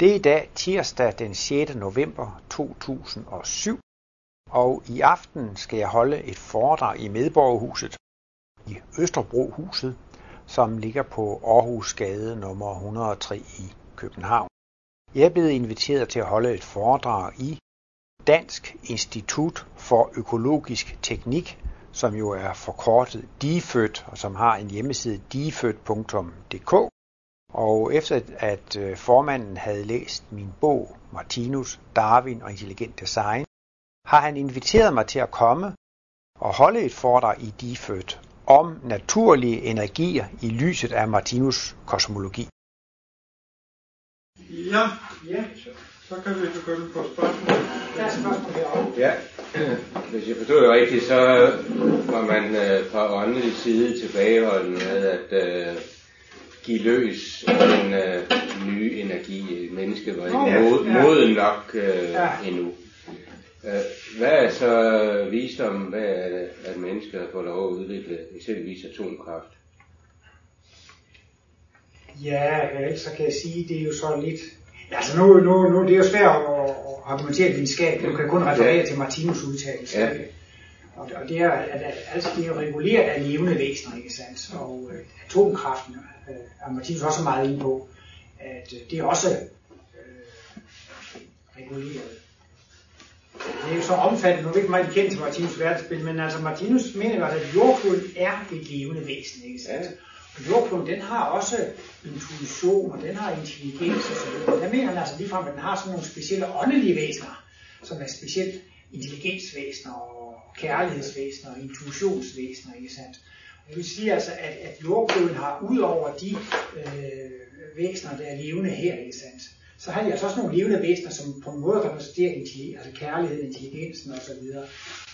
Det er i dag tirsdag den 6. november 2007, og i aften skal jeg holde et foredrag i Medborgerhuset i Østerbrohuset, som ligger på Aarhusgade nummer 103 i København. Jeg er blevet inviteret til at holde et foredrag i Dansk Institut for Økologisk Teknik, som jo er forkortet DIFØT, og som har en hjemmeside difødt.dk. Og efter at øh, formanden havde læst min bog Martinus, Darwin og Intelligent Design, har han inviteret mig til at komme og holde et foredrag i DIFØT om naturlige energier i lyset af Martinus kosmologi. Ja, ja. Så kan vi begynde på spørgsmål. Der er spørgsmål herovre. Ja, hvis jeg forstod det rigtigt, så var man øh, fra åndelig side tilbageholdende med at øh, give løs den øh, nye energi. Mennesket var ikke Ja, mod, ja. moden nok øh, Ja. endnu. Øh, hvad er så visdom, hvad er det, at mennesker har fået lov at udvikle eksempelvis atomkraft? Ja, ellers så kan jeg sige, det er jo så lidt... Altså nu, nu, nu det er jo svært at, at argumentere videnskabeligt. Du kan kun referere Ja. til Martinus udtalelse. Ja. ikke? Og, og det er, at, altså, det er reguleret af levende væsener, ikke sandt? Og øh, atomkraften øh, er Martinus også meget inde på, at øh, det er også øh, reguleret. Det er jo så omfattende, nu er ikke meget kendt til Martinus verdensbillede, men altså Martinus mener jo, at jordkloden er et levende væsen, ikke sandt? Ja. Og jordkloden, den har også intuition, og den har intelligens og så videre. Der mener han altså ligefrem, at den har sådan nogle specielle åndelige væsener, som er specielt intelligensvæsener og kærlighedsvæsener og intuitionsvæsener, ikke sandt? Og det vil sige altså, at, at jordkloden har ud over de øh, væsener, der er levende her, ikke sandt? Så har de altså også nogle levende væsener, som på en måde repræsenterer intelligens, altså kærligheden, intelligensen og så videre.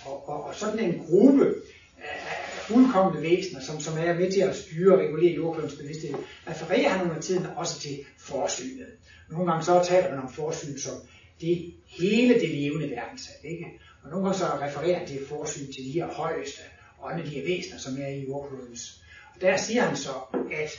Og, og, og sådan en gruppe af fuldkommende væsener, som, som er med til at styre og regulere jordklodens bevidsthed, refererer han under tiden også til forsynet. Nogle gange så taler man om forsyn som det hele det levende verdensat, ikke? Og nogle gange så refererer han til forsyn til de her højeste åndelige væsener, som er i jordklodens. Og der siger han så, at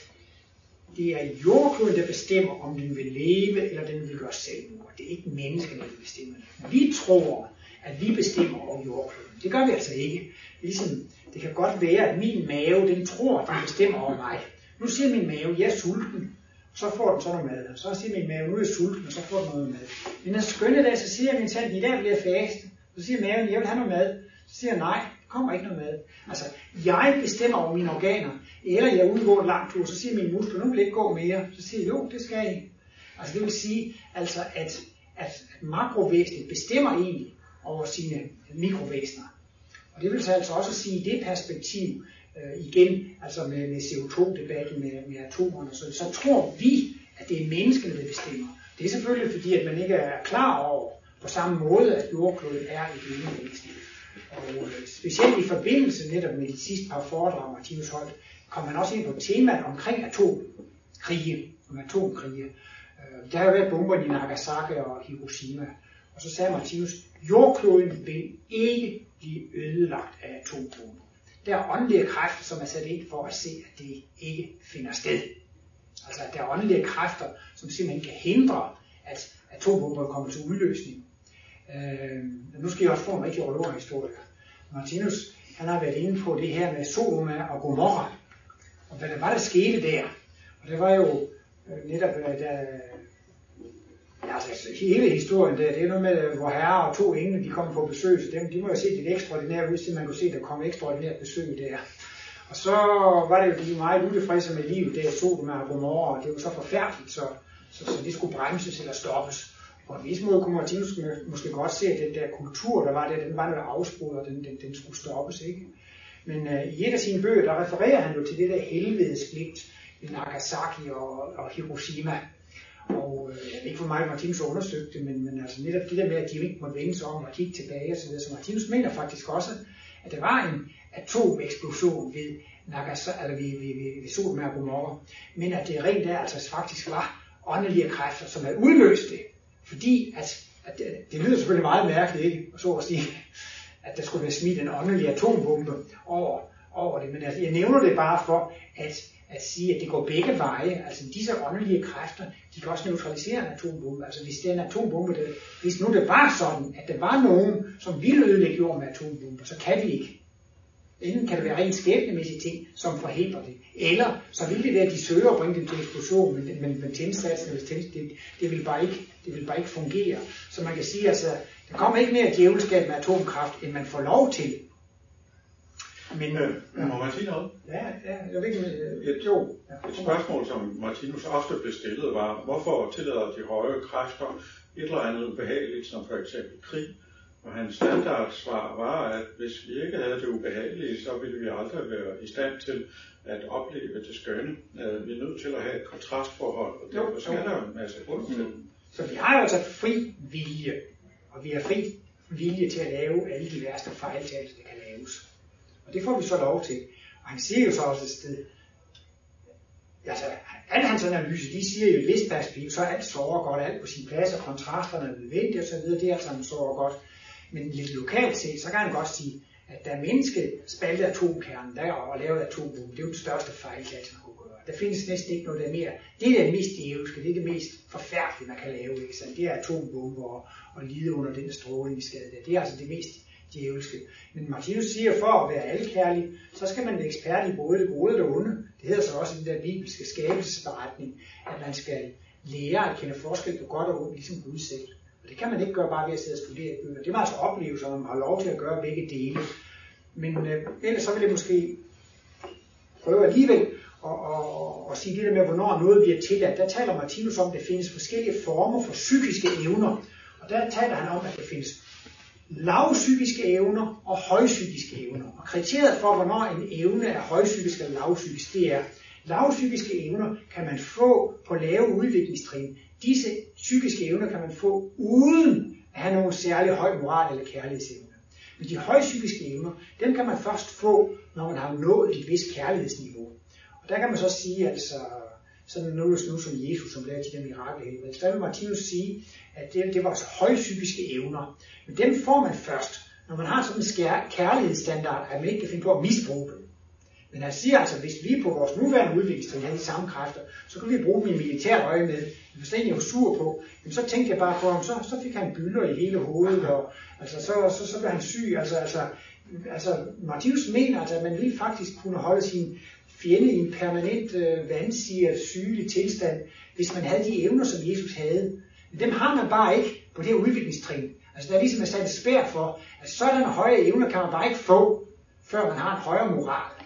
det er jordkloden, der bestemmer, om den vil leve, eller den vil gøre selvmord. Det er ikke menneskene, der bestemmer det. Vi tror, at vi bestemmer over jordkloden. Det gør vi altså ikke. Ligesom, det kan godt være, at min mave, den tror, at den bestemmer over mig. Nu siger min mave, jeg er sulten. Så får den så noget mad. Så siger min mave, nu er jeg sulten, og så får den noget mad. Men en skønne dag, så siger min tand, i dag bliver jeg faste. Så siger maven, jeg vil have noget mad. Så siger jeg, nej, der kommer ikke noget mad. Altså, jeg bestemmer over mine organer. Eller jeg udgår en lang tur, så siger min muskler, nu vil jeg ikke gå mere. Så siger jeg, jo, det skal I. Altså, det vil sige, altså, at, at makrovæsenet bestemmer egentlig over sine mikrovæsener. Og det vil så altså også sige, i det perspektiv, øh, igen, altså med, med CO2-debatten, med, med atomerne, så, så tror vi, at det er menneskene, der bestemmer. Det er selvfølgelig fordi, at man ikke er klar over på samme måde, at jordkloden er et levende væsen. Og øh, specielt i forbindelse netop med de sidste par foredrag, Martinus holdt, kom man også ind på temaet omkring atomkrige, om atomkrige. Øh, der har jo været bomberne i Nagasaki og Hiroshima. Og så sagde Martinus, jordkloden vil ikke blive ødelagt af atombomber. Der er åndelige kræfter, som er sat ind for at se, at det ikke finder sted. Altså at der er åndelige kræfter, som simpelthen kan hindre, at atombomber kommer til udløsning. Øh, nu skal jeg også få en rigtig røverhistoriker. Martinus, han har været inde på det her med Sodoma og Gomorra. Og hvad der var, der skete der. Og det var jo øh, netop, øh, da, ja, altså hele historien der, det er noget med, hvor herre og to engle, de kom på besøg, så dem, de må jo se det ekstraordinære ud, man kunne se, der kom ekstraordinært besøg der. Og så var det jo de meget utilfredse med livet der, Sodoma og Gomorra, og det var så forfærdeligt, så, så, så det skulle bremses eller stoppes. På en vis måde kunne Martinus måske godt se, at den der kultur, der var der, den var noget afsprunget, og den, den, den skulle stoppes, ikke? Men øh, i et af sine bøger, der refererer han jo til det der helvedesklint i Nagasaki og, og Hiroshima. Og øh, ikke, for meget Martinus undersøgte det, men, men altså netop det der med, at de ikke måtte vende sig om og kigge tilbage osv. Så, så Martinus mener faktisk også, at der var en atomeksplosion ved, Nagasaki, eller ved, ved, ved, ved Sodoma og Gomorra, men at det rent der altså faktisk var åndelige kræfter, som havde udløst det. Fordi at, at det, det lyder selvfølgelig meget mærkeligt, ikke? Og så at sige, at der skulle være smidt en åndelig atombombe over, over det. Men altså, jeg nævner det bare for, at at sige, at det går begge veje. Altså disse åndelige kræfter, de kan også neutralisere en atombombe. Altså hvis det er en atombombe, der, hvis nu det var sådan, at der var nogen, som ville ødelægge jorden med atombomber, så kan vi ikke. Enten kan det være rent skæbnemæssige ting, som forhindrer det. Eller så vil det være, at de søger at bringe dem til eksplosion, men, men, men tændsatsen, det, det, det, vil bare ikke, det vil bare ikke fungere. Så man kan sige, altså, der kommer ikke mere djævelskab med atomkraft, end man får lov til. Men, øh, må man sige noget? Ja, ja, jeg ved ikke, øh, et, jo. Ja. Et spørgsmål, som Martinus ofte blev stillet, var, hvorfor tillader de høje kræfter et eller andet ubehageligt, som for eksempel krig? Og hans standardsvar var, at hvis vi ikke havde det ubehagelige, så ville vi aldrig være i stand til at opleve det skønne. Øh, vi er nødt til at have et kontrastforhold, og derfor skal der en masse til. Mm. Så vi har jo altså fri vilje, og vi har fri vilje til at lave alle de værste fejltagelser, der kan laves. Og det får vi så lov til. Og han siger jo så også et sted, altså, alle hans analyser, de siger jo i et vist perspektiv, så er alt sover godt, alt på sin plads, og kontrasterne er nødvendige osv., det er altså, han sover godt. Men lidt lokalt set, så kan han godt sige, at da mennesket spalte atomkernen der og lavede atombomben, det er jo den største fejlklasse, man kunne gøre. Der findes næsten ikke noget, der er mere. Det er det mest djævelske, det er det mest forfærdelige, man kan lave. Ikke? Så det er atombomber og, og lide under den stråling, vi skal der. Det er altså det mest djævelske. Men Martinus siger, at for at være alkærlig, så skal man være ekspert i både det gode og det onde. Det hedder så også i den der bibelske skabelsesberetning, at man skal lære at kende forskel på godt og ondt, ligesom Gud selv. Og det kan man ikke gøre bare ved at sidde og studere i bøger. Det var altså oplevelser, man har lov til at gøre begge dele. Men øh, ellers så vil jeg måske prøve alligevel at, og, og sige det der med, hvornår noget bliver tilladt. Der taler Martinus om, at der findes forskellige former for psykiske evner. Og der taler han om, at der findes lavpsykiske evner og højpsykiske evner. Og kriteriet for, hvornår en evne er højpsykisk eller lavpsykisk, det er, lavpsykiske evner kan man få på lave udviklingstrin. Disse psykiske evner kan man få uden at have nogen særlig høj moral eller kærlighedsevne. Men de høje psykiske evner, dem kan man først få, når man har nået et vist kærlighedsniveau. Og der kan man så sige, altså, sådan noget nu som Jesus, som lavede de der mirakelhelbred, så vil Martinus sige, at det, det var altså højpsykiske evner. Men dem får man først, når man har sådan en kærlighedsstandard, at man ikke kan finde på at misbruge dem. Men han siger altså, at hvis vi på vores nuværende udviklingstrin havde de samme kræfter, så kan vi bruge dem i militær øje med. Hvis det er var sur på, jamen så tænkte jeg bare på ham, så, så fik han bylder i hele hovedet, og altså, så, så, så blev han syg. Altså, altså, altså Martinus mener, altså, at man lige faktisk kunne holde sin fjende i en permanent øh, vandsiger, sygelig tilstand, hvis man havde de evner, som Jesus havde. Men dem har man bare ikke på det her udviklingstrin. Altså der er ligesom sat et spær for, at sådanne høje evner kan man bare ikke få, før man har en højere moral.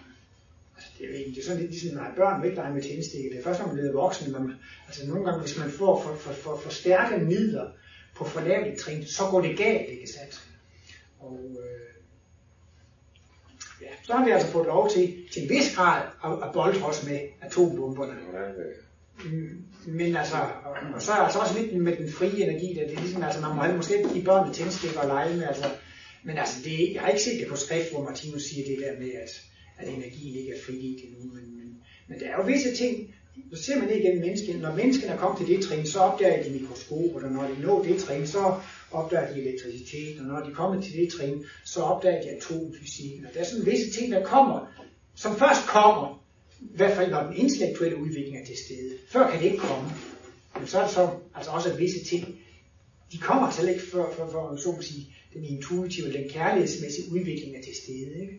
Altså, det, er, det er sådan lidt ligesom, når børn vil ikke lege med tændstikke. Det er først, når man bliver voksen. Man, altså nogle gange, hvis man får for, for, for, for stærke midler på for lavt trin, så går det galt, ikke sandt? Og øh, ja, så har vi altså fået lov til, til en vis grad at, at bolde os med atombomberne. Mm, men altså, og så er altså også lidt med den frie energi, der det er ligesom, altså man må måske ikke give børnene tændstikker og lege med, altså, men altså, det, jeg har ikke set det på skrift, hvor Martinus siger det der med, at, at energien ikke er frigivet endnu, men, men, men der er jo visse ting, så ser man det igennem mennesket. Når menneskene er kommet til det trin, så opdager de mikroskopet, og når de når det trin, så opdager de elektricitet, og når de kommer til det trin, så opdager de atomfysikken. Og der er sådan visse ting, der kommer, som først kommer, i hvert fald når den intellektuelle udvikling er til stede. Før kan det ikke komme. Men så er det så altså også visse ting, de kommer altså ikke før, før, før så må sige, den intuitive, den kærlighedsmæssige udvikling er til stede. Ikke?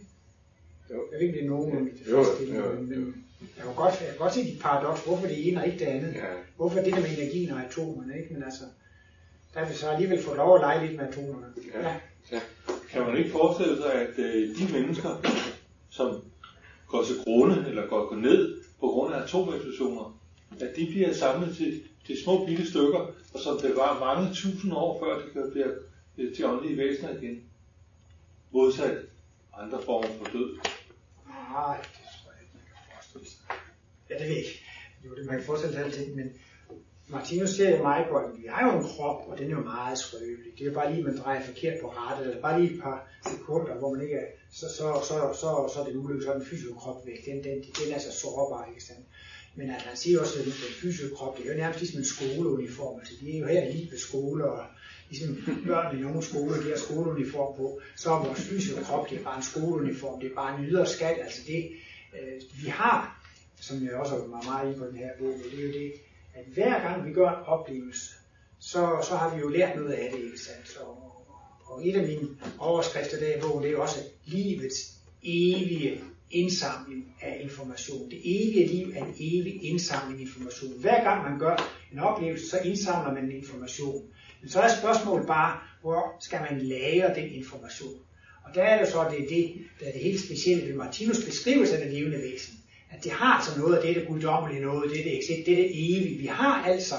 Jo. Jeg ved ikke, det er nogen, der det første men jeg kan godt, jeg kan godt se dit paradoks, hvorfor det ene og ikke det andet. Ja. Hvorfor det der med energien og atomerne, ikke? Men altså, der har vi så alligevel fået lov at lege lidt med atomerne. Ja. ja. ja. Kan man ikke forestille sig, at øh, de mennesker, som går til grunde eller går, går ned på grund af atomeksplosioner, at de bliver samlet til, til små bitte stykker, og som det var mange tusind år før, det kan blive øh, til åndelige væsener igen. Modsat andre former for død. Ah, det tror jeg ikke, man kan forestille sig. Ja, det ved jeg ikke. Jo, det, man kan forestille sig alting, men Martinus ser jo mig på, at vi har jo en krop, og den er jo meget skrøbelig. Det er jo bare lige, man drejer forkert på rettet, eller bare lige et par sekunder, hvor man ikke er, så, så, så, så, så er det ulykke, så er den fysiske krop væk. Den, den, den er så sårbar, ikke sandt? Men at han siger også, at den fysiske krop, det er jo nærmest ligesom en skoleuniform. Altså, de er jo her lige ved skole, og ligesom børn i nogle skoler, de har skoleuniform på. Så er vores fysiske krop, det er bare en skoleuniform, det er bare en ydre skal. Altså det, øh, vi har som jeg også har meget meget i på den her bog, det er jo det, at hver gang vi gør en oplevelse, så, så har vi jo lært noget af det, ikke sandt? Og, og et af mine overskrifter der i bogen, det er også livets evige indsamling af information. Det evige liv er en evig indsamling af information. Hver gang man gør en oplevelse, så indsamler man information. Men så er spørgsmålet bare, hvor skal man lagre den information? Og der er det så, det er det, der er det helt specielle ved Martinus beskrivelse af det levende væsen. At det har altså noget af det, der guddommelige noget, det er det, det er det evige. Vi har altså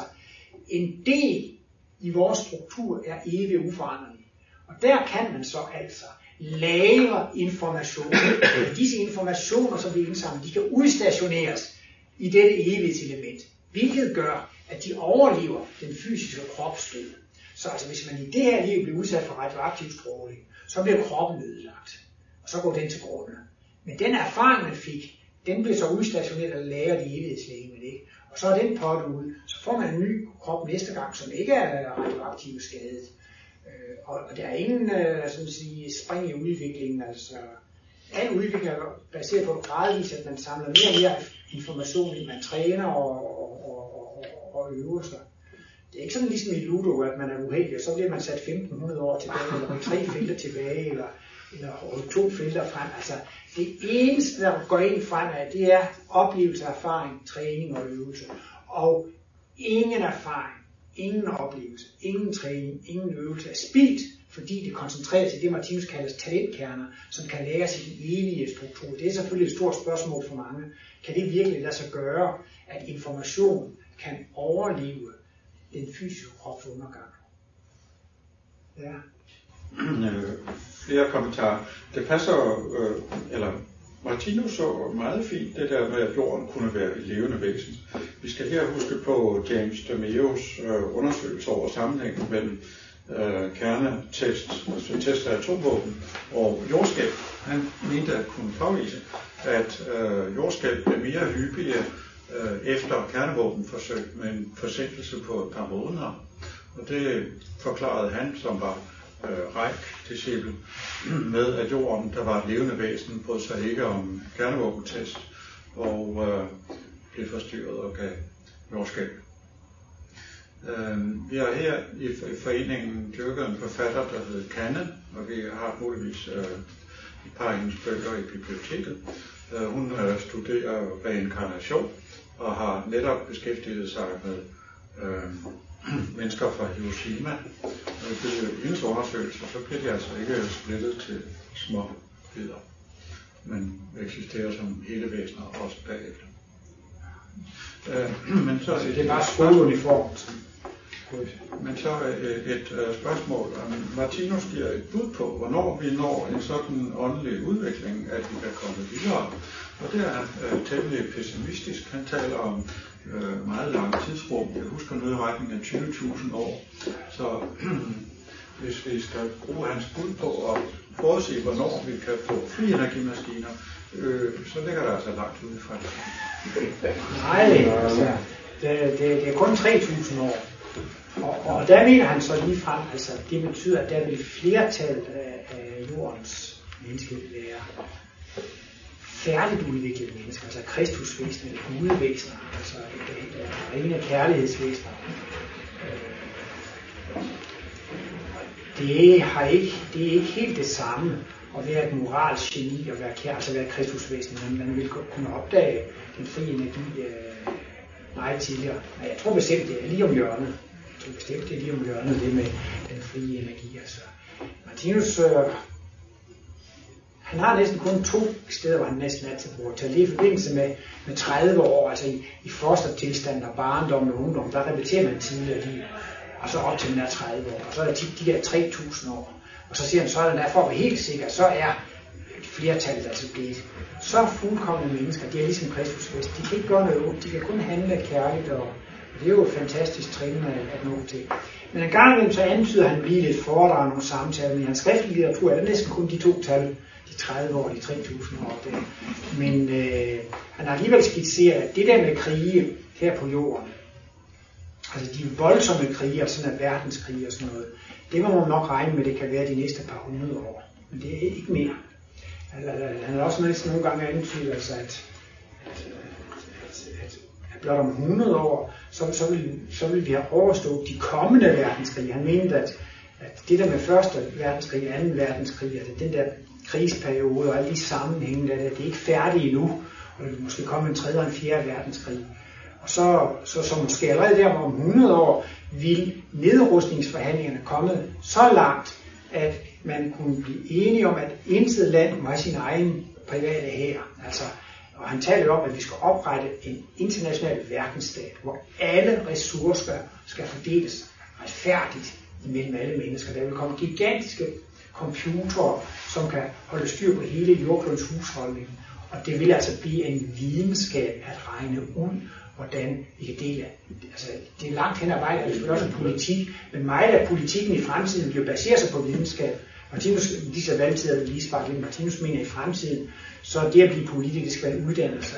en del i vores struktur er evig uforanderlig. Og der kan man så altså lagre informationer. Og Disse informationer, som vi indsamler, de kan udstationeres i dette evige element, hvilket gør, at de overlever den fysiske kropsdød. Så altså, hvis man i det her liv bliver udsat for radioaktiv stråling, så bliver kroppen ødelagt, og så går den til grunde. Men den erfaring, man fik, den bliver så udstationeret og lagret i evighedslægemet, ikke? Og så er den pot ud, så får man en ny krop næste gang, som ikke er radioaktivt skadet. Øh, og, og der er ingen øh, sådan at sige, spring i udviklingen. Altså, al udvikling er baseret på gradvis, at man samler mere og mere information, end man træner og, og, og, og, og øver sig. Det er ikke sådan ligesom i Ludo, at man er uheldig, og så bliver man sat 1500 år tilbage, eller tre felter tilbage, eller, eller to felter frem. Altså, det eneste, der går ind fremad, det er oplevelse, erfaring, træning og øvelse. Og ingen erfaring, ingen oplevelse, ingen træning, ingen øvelse er spildt, fordi det koncentrerer sig i det, Martinus kalder talentkerner, som kan læres i den evige struktur. Det er selvfølgelig et stort spørgsmål for mange. Kan det virkelig lade sig gøre, at information kan overleve den fysiske krops undergang? Ja. Øh, flere kommentarer. Det passer, øh, eller Martinus så meget fint det der med, at jorden kunne være et levende væsen. Vi skal her huske på James DeMeos øh, undersøgelse over sammenhængen mellem øh, kernetest, altså test af atomvåben og jordskælv. Han mente at kunne påvise, at øh, jordskælv er mere hyppige øh, efter kernevåbenforsøg med en forsinkelse på et par måneder. Og det forklarede han, som var øh, ræk disciple, med at jorden, der var et levende væsen, brød sig ikke om kernevåbentest og øh, blev forstyrret og gav jordskab. Øh, vi har her i, i foreningen dyrket en forfatter, der hedder Kanne, og vi har muligvis øh, et par af hendes bøger i biblioteket. Øh, hun øh, studerer reinkarnation og har netop beskæftiget sig med øh, mennesker fra Hiroshima. Og ifølge hendes undersøgelse, så bliver de altså ikke splittet til små bidder, men eksisterer som hele væsener også bagefter. Øh, men så det er bare skoleuniform. Men så et, et uh, spørgsmål. Martinus giver et bud på, hvornår vi når en sådan åndelig udvikling, at vi kan komme videre. Og det er øh, temmelig pessimistisk. Han taler om øh, meget lange tidsrum. Jeg husker noget i retning af 20.000 år. Så hvis vi skal bruge hans bud på at forudse, hvornår vi kan få fri energimaskiner, øh, så ligger der altså langt ude fra det. Nej, altså, det, det, det er kun 3.000 år. Og, og der mener han så ligefrem, altså det betyder, at der vil flertal af, af jordens mennesker være færdigt udviklede mennesker, altså kristusvæsener, eller gudevæsener, altså rene kærlighedsvæsener. Øh, det, har ikke, det er ikke helt det samme at være et moralsk geni og være kær, altså være kristusvæsen, men man vil kunne opdage den frie energi øh, meget tidligere. Men jeg tror bestemt, det er lige om hjørnet tror bestemt, det er lige om hjørnet, det med den frie energi. Altså. Martinus, øh, han har næsten kun to steder, hvor han næsten altid bruger til. Lige i forbindelse med, med 30 år, altså i, i fostertilstand og barndom og ungdom, der repeterer man tidligere liv. Og så op til den er 30 år. Og så er der tit de der 3.000 år. Og så siger han, så er der for at være helt sikker, så er flertallet altså blevet så fuldkommende mennesker. De er ligesom Kristus De kan ikke gøre noget De kan kun handle kærligt og, det er jo et fantastisk trin at nå til. Men en gang imellem så antyder han lige lidt foredrag nogle samtaler, men i hans skriftlige litteratur er det næsten kun de to tal, de 30 år, de 3.000 år. Der. Men øh, han har alligevel skitseret, at det der med krige her på jorden, altså de voldsomme krige, sådan at verdenskrige og sådan noget, det må man nok regne med, det kan være de næste par hundrede år. Men det er ikke mere. Han har også næsten nogle gange antydet, altså, at, at blot om 100 år, så, så, vil, så vil vi have overstået de kommende verdenskrige. Han mente, at, at det der med første verdenskrig, anden verdenskrig, altså den der krigsperiode og alle de sammenhænge, der, det er ikke færdigt endnu, og der vil måske komme en tredje og en fjerde verdenskrig. Og så, så, så måske allerede der om 100 år vil nedrustningsforhandlingerne komme så langt, at man kunne blive enige om, at intet land må have sin egen private her. Altså, og han taler jo om, at vi skal oprette en international verdensstat, hvor alle ressourcer skal fordeles retfærdigt imellem alle mennesker. Der vil komme gigantiske computer, som kan holde styr på hele jordklodens husholdning. Og det vil altså blive en videnskab at regne ud, hvordan vi kan dele. Altså, det er langt hen ad vejen, og det er også politik, men meget af politikken i fremtiden bliver baseret sig på videnskab. Martinus, disse valgtider, lige sparke lidt, Martinus mener i fremtiden, så det at blive politiker, det skal være uddannelse.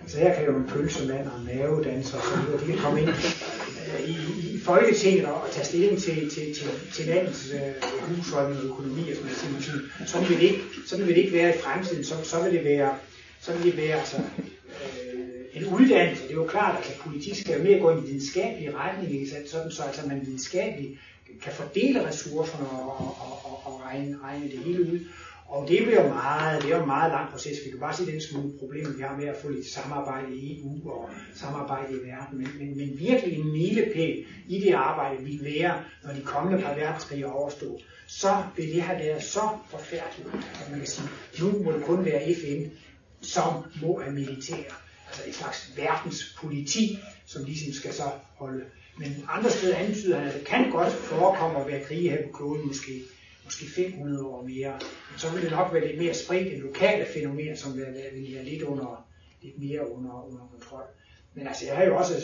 Altså, så her kan jo en pølsemand og en mavedanser og så videre, de kan komme ind øh, i, i Folketinget og tage stilling til, til, til, til landets øh, husholdning og økonomi og sådan noget. Sådan vil det ikke, sådan vil det ikke være i fremtiden. Så, så vil det være, så vil det være altså, øh, en uddannelse. Det er jo klart, at politik skal jo mere gå i en videnskabelig retning, ikke? sådan så altså, man videnskabeligt kan fordele ressourcerne og, og, og, og regne, regne det hele ud. Og det bliver meget, det er jo en meget lang proces. Vi kan bare se den smule problemer, vi har med at få lidt samarbejde i EU og samarbejde i verden. Men, men, men virkelig en milepæl i det arbejde vi lærer, når de kommende par verdenskrige er overstået. Så vil det have været så forfærdeligt, at man kan sige, nu må det kun være FN, som må have militær. Altså et slags verdenspoliti, som ligesom skal så holde. Men andre steder antyder han, at det kan godt forekomme at være krige her på kloden måske måske 500 år mere. Men så vil det nok være lidt mere spredt end lokale fænomener, som vil, vil være lidt, under, lidt mere under, under kontrol. Men altså, jeg har jo også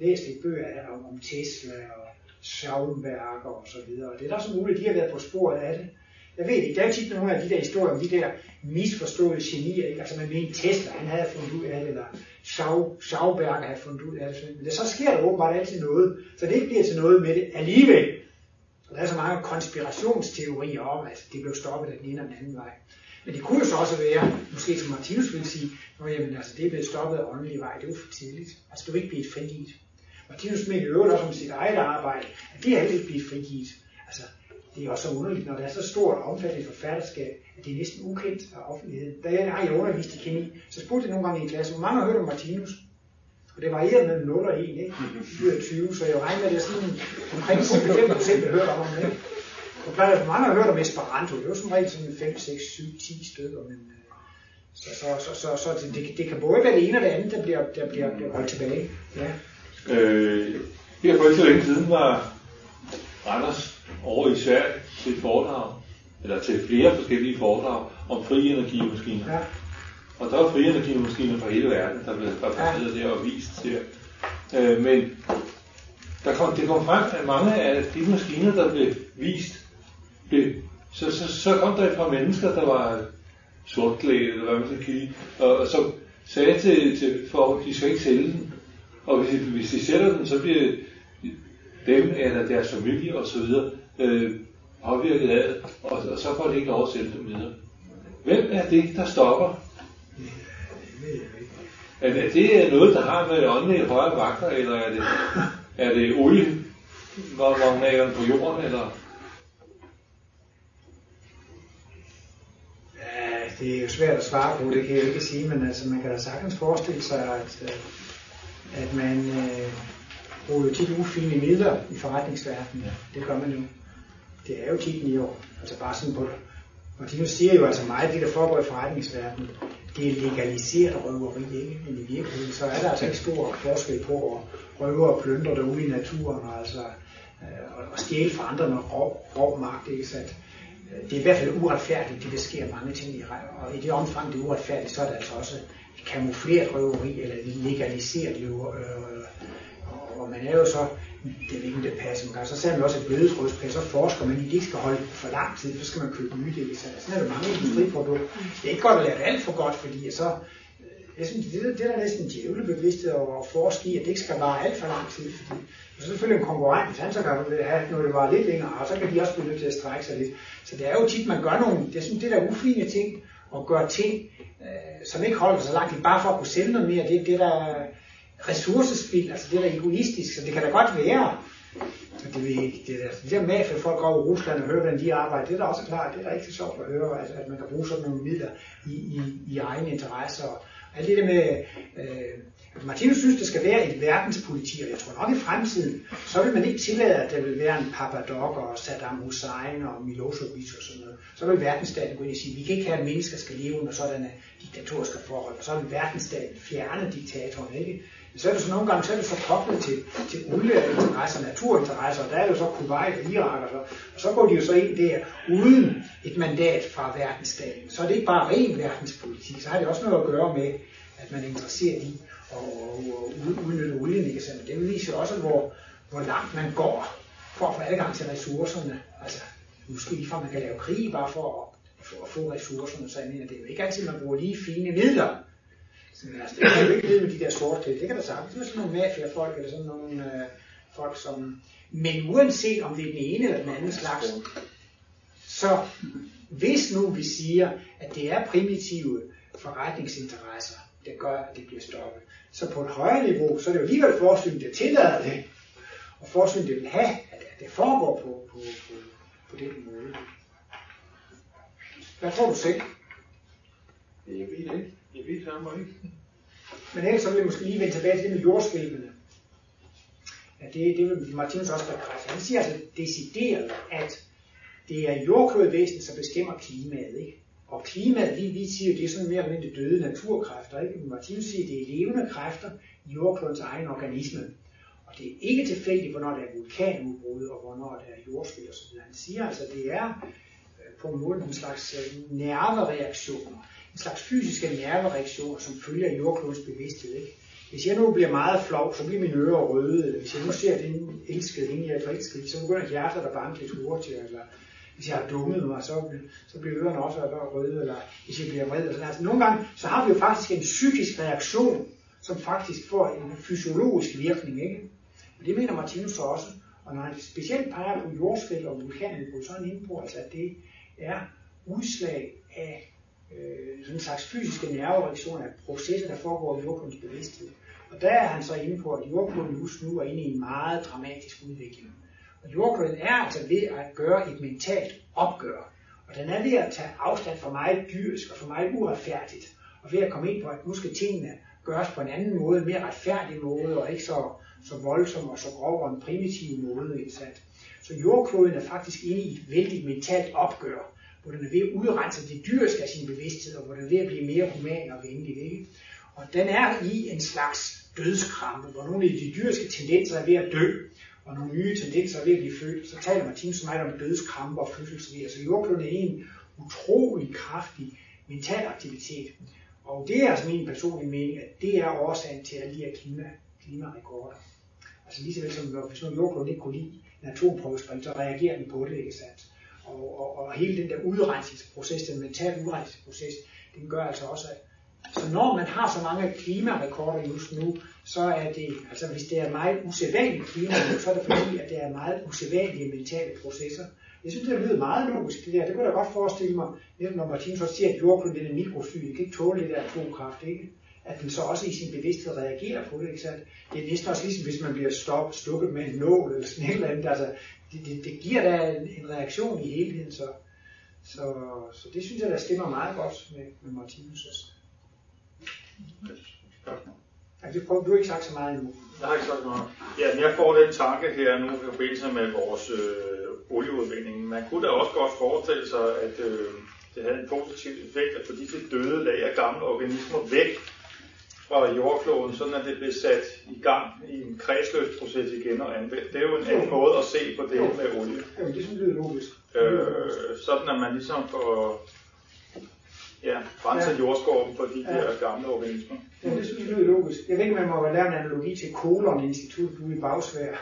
læst lidt bøger om, om Tesla og Schauenberg og så videre. Det er da så muligt, at de har været på sporet af det. Jeg ved ikke, der er jo tit nogle af de der historier om de der misforståede genier, ikke? altså man mener Tesla, han havde fundet ud af det, eller Schau, Schauberger havde fundet ud af det, men det, så sker der åbenbart altid noget, så det ikke bliver til noget med det alligevel. Der er så mange konspirationsteorier om, at det blev stoppet af den ene og den anden vej. Men det kunne jo så også være, måske som Martinus ville sige, at jamen, altså, det er blevet stoppet af åndelig vej, det er jo for tidligt. Altså du vil ikke blive frigivet. Martinus mener jo også om sit eget arbejde, at det er ikke blevet frigivet. Altså, det er også så underligt, når det er så stort og omfattende forfatterskab, at det er næsten ukendt af offentligheden. Da jeg har underviste i kemi, så spurgte jeg nogle gange i en klasse, hvor mange har hørt om Martinus? Og det varierede mellem 0 og 1, ikke? 20, så jeg regner med, at det er sådan omkring 5 procent, der hørt om ikke? Og plejer for mange har hørt om Esperanto. Det er jo som regel sådan 5, 6, 7, 10 stykker, men øh, så, så, så, så, så det, det, kan både være det ene og det andet, der bliver, der bliver, bliver holdt tilbage. Ja. Øh, her for ikke så længe siden var Randers over i Sverige til et foredrag, eller til flere forskellige foredrag om fri energimaskiner. Ja. Og der er frie energimaskiner fra hele verden, der blev ja. der og vist til. Øh, men der kom, det kom frem, at mange af de maskiner, der blev vist, blev, så, så, så kom der et par mennesker, der var sortklædt, eller hvad man skal kalde, og, og så sagde til, til folk, de skal ikke sælge den. Og hvis de, hvis de sælger den, så bliver dem eller deres familie osv. Øh, påvirket af og, og så får de ikke lov at sælge dem videre. Hvem er det, der stopper er det, det er noget, der har med åndelige højere vagter, eller er det, er det olie, hvor man på jorden, eller? Ja, det er jo svært at svare på, det kan jeg ikke sige, men altså, man kan da sagtens forestille sig, at, at man øh, bruger jo tit ufine midler i forretningsverdenen. Det gør man jo. Det er jo tit i år. Altså bare sådan på det. og de siger jo altså meget, det der foregår i forretningsverdenen, det er legaliseret røveri, ikke? Men i virkeligheden, så er der altså ikke stor forskel på at røve og plyndre derude i naturen, og altså øh, og stjæle fra andre med rov, magt, ikke? Så at, øh, det er i hvert fald uretfærdigt, det der sker mange ting i og i det omfang, det er uretfærdigt, så er det altså også kamufleret røveri, eller legaliseret røveri. øh, og, og man er jo så det er ikke det passer nogle gange. Så ser man også, et bødetrådspas, så forsker man i, at ikke skal holde for lang tid, så skal man købe nye dele. Så sådan er der mange industriprodukter. Det er ikke godt at lave det alt for godt, fordi så, øh, jeg synes, det, det er næsten djævlebevidst at forske i, at det ikke skal vare alt for lang tid, fordi så selvfølgelig en konkurrent, hvis han så kan have noget, der var lidt længere, og så kan de også blive nødt til at strække sig lidt. Så det er jo tit, man gør nogle, det er sådan det der ufine ting, at gøre ting, øh, som ikke holder så langt, bare for at kunne sælge noget mere, det er det, der ressourcespil, altså det er da egoistisk, så det kan da godt være, det, ved ikke, det, der, altså det der mafia, folk går over Rusland og hører, hvordan de arbejder, det er da også klart, det er da ikke så sjovt at høre, at, at man kan bruge sådan nogle midler i, i, i egen interesse. Og alt det der med, øh, Martinus synes, det skal være et verdenspoliti, og jeg tror nok i fremtiden, så vil man ikke tillade, at der vil være en Papadok og Saddam Hussein og Milosevic og sådan noget. Så vil verdensstaten gå ind og sige, vi kan ikke have, at mennesker skal leve under sådanne diktatoriske forhold, og så vil verdensstaten fjerne diktatoren, ikke? Så er det så nogle gange så er det så koblet til, til olieinteresser, naturinteresser, og der er det jo så Kuwait og Irak, og så, og så går de jo så ind der uden et mandat fra verdensdagen. Så er det ikke bare ren verdenspolitik, så har det også noget at gøre med, at man er interesseret i at, at udnytte olien, ikke sandt? Det viser også, hvor, hvor langt man går for at få adgang til ressourcerne. Altså, måske lige fra man kan lave krig bare for at, for at få ressourcerne, så jeg mener, det er jo ikke altid, man bruger lige fine midler Altså, det kan jo ikke vide med de der sorte Det kan der sagtens være sådan nogle mafia-folk, eller sådan nogle øh, folk, som... Men uanset om det er den ene eller den anden slags, så hvis nu vi siger, at det er primitive forretningsinteresser, der gør, at det bliver stoppet, så på et højere niveau, så er det jo alligevel forskning, der tillader det, og forskning, der vil have, at det foregår på, på, på, på den måde. Hvad tror du selv? Jeg ved det ikke. Det ved det ikke. Men ellers så vil jeg måske lige vende tilbage til det med jordskælvene. Ja, det, det vil Martinus også bekræfte. Han siger altså decideret, at det er jordklodvæsenet, som bestemmer klimaet. Ikke? Og klimaet, vi, vi siger, det er sådan mere eller mindre døde naturkræfter. Ikke? Martinus siger, det er levende kræfter i jordklodens egen organisme. Og det er ikke tilfældigt, hvornår der er vulkanudbrud, og hvornår der er jordskælv osv. Han siger altså, det er øh, på en måde en slags øh, nervereaktioner en slags fysiske nervereaktioner, som følger jordklodens bevidsthed. Ikke? Hvis jeg nu bliver meget flov, så bliver mine ører røde, eller hvis jeg nu ser den elskede hende, jeg er forelsket så begynder hjertet at banke lidt hurtigere, eller hvis jeg har dummet mig, så, så bliver ørerne også røde, eller hvis jeg bliver vred. Eller sådan. Altså, nogle gange, så har vi jo faktisk en psykisk reaktion, som faktisk får en fysiologisk virkning. Ikke? Og det mener Martinus så også. Og når han specielt peger på jordskæld og vulkanudbrud, så er han inde på, altså, at det er udslag af øh, sådan en slags fysiske nervereaktioner af processer, der foregår i jordklodens bevidsthed. Og der er han så inde på, at jordkloden just nu er inde i en meget dramatisk udvikling. Og jordkloden er altså ved at gøre et mentalt opgør. Og den er ved at tage afstand for meget dyrisk og for meget uretfærdigt. Og ved at komme ind på, at nu skal tingene gøres på en anden måde, en mere retfærdig måde, og ikke så, så voldsom og så grov og en primitiv måde. indsat. Så jordkloden er faktisk inde i et vældigt mentalt opgør hvor den er ved at udrense det dyriske af sin bevidsthed, og hvor den er ved at blive mere human og venlig. Ikke? Og den er i en slags dødskrampe, hvor nogle af de dyriske tendenser er ved at dø, og nogle nye tendenser er ved at blive født. Så taler Martin så meget om dødskrampe og fødselsved. Så jordkloden er en utrolig kraftig mental aktivitet. Og det er altså min personlige mening, at det er årsagen til alle de her klima, klimarekorder. Altså lige så vel som hvis nu jordkloden ikke kunne lide en atomprøvespring, så reagerer den på det, ikke sandt? Og, og, og hele den der udrensningsproces, den mentale udrensningsproces, den gør altså også, at så når man har så mange klimarekorder just nu, så er det, altså hvis det er meget usædvanligt klima, så er det fordi, at det er meget usædvanlige mentale processer. Jeg synes, det lyder meget logisk, det der. Det kunne jeg godt forestille mig, når Martin så siger, at jordkloden er mikrofyl, kan ikke tåle det der atomkraft, ikke? At den så også i sin bevidsthed reagerer på det. Ikke sandt? Det er næsten også ligesom, hvis man bliver stoppet, stukket med en nål eller sådan et eller andet. Altså, det, det, det giver da en, en reaktion i helheden, så, så, så det synes jeg, der stemmer meget godt med, med Martinus. Altså. Altså, du har ikke sagt så meget endnu. Jeg har ikke sagt meget. Ja, men jeg får den tanke her nu i forbindelse med vores øh, olieudvinding. Man kunne da også godt forestille sig, at øh, det havde en positiv effekt at få disse døde lag af gamle organismer væk fra jordkloden, sådan at det blev sat i gang i en kredsløbsproces igen og anvendt. Det er jo en anden måde at se på det med olie. Ja, det synes jeg er logisk. Øh, sådan at man ligesom får ja, renset ja. jordskorpen for de ja. der gamle organismer. Ja, det synes jeg er logisk. Jeg ved ikke, man må lave en analogi til Kolon Institut ude i Bagsvær.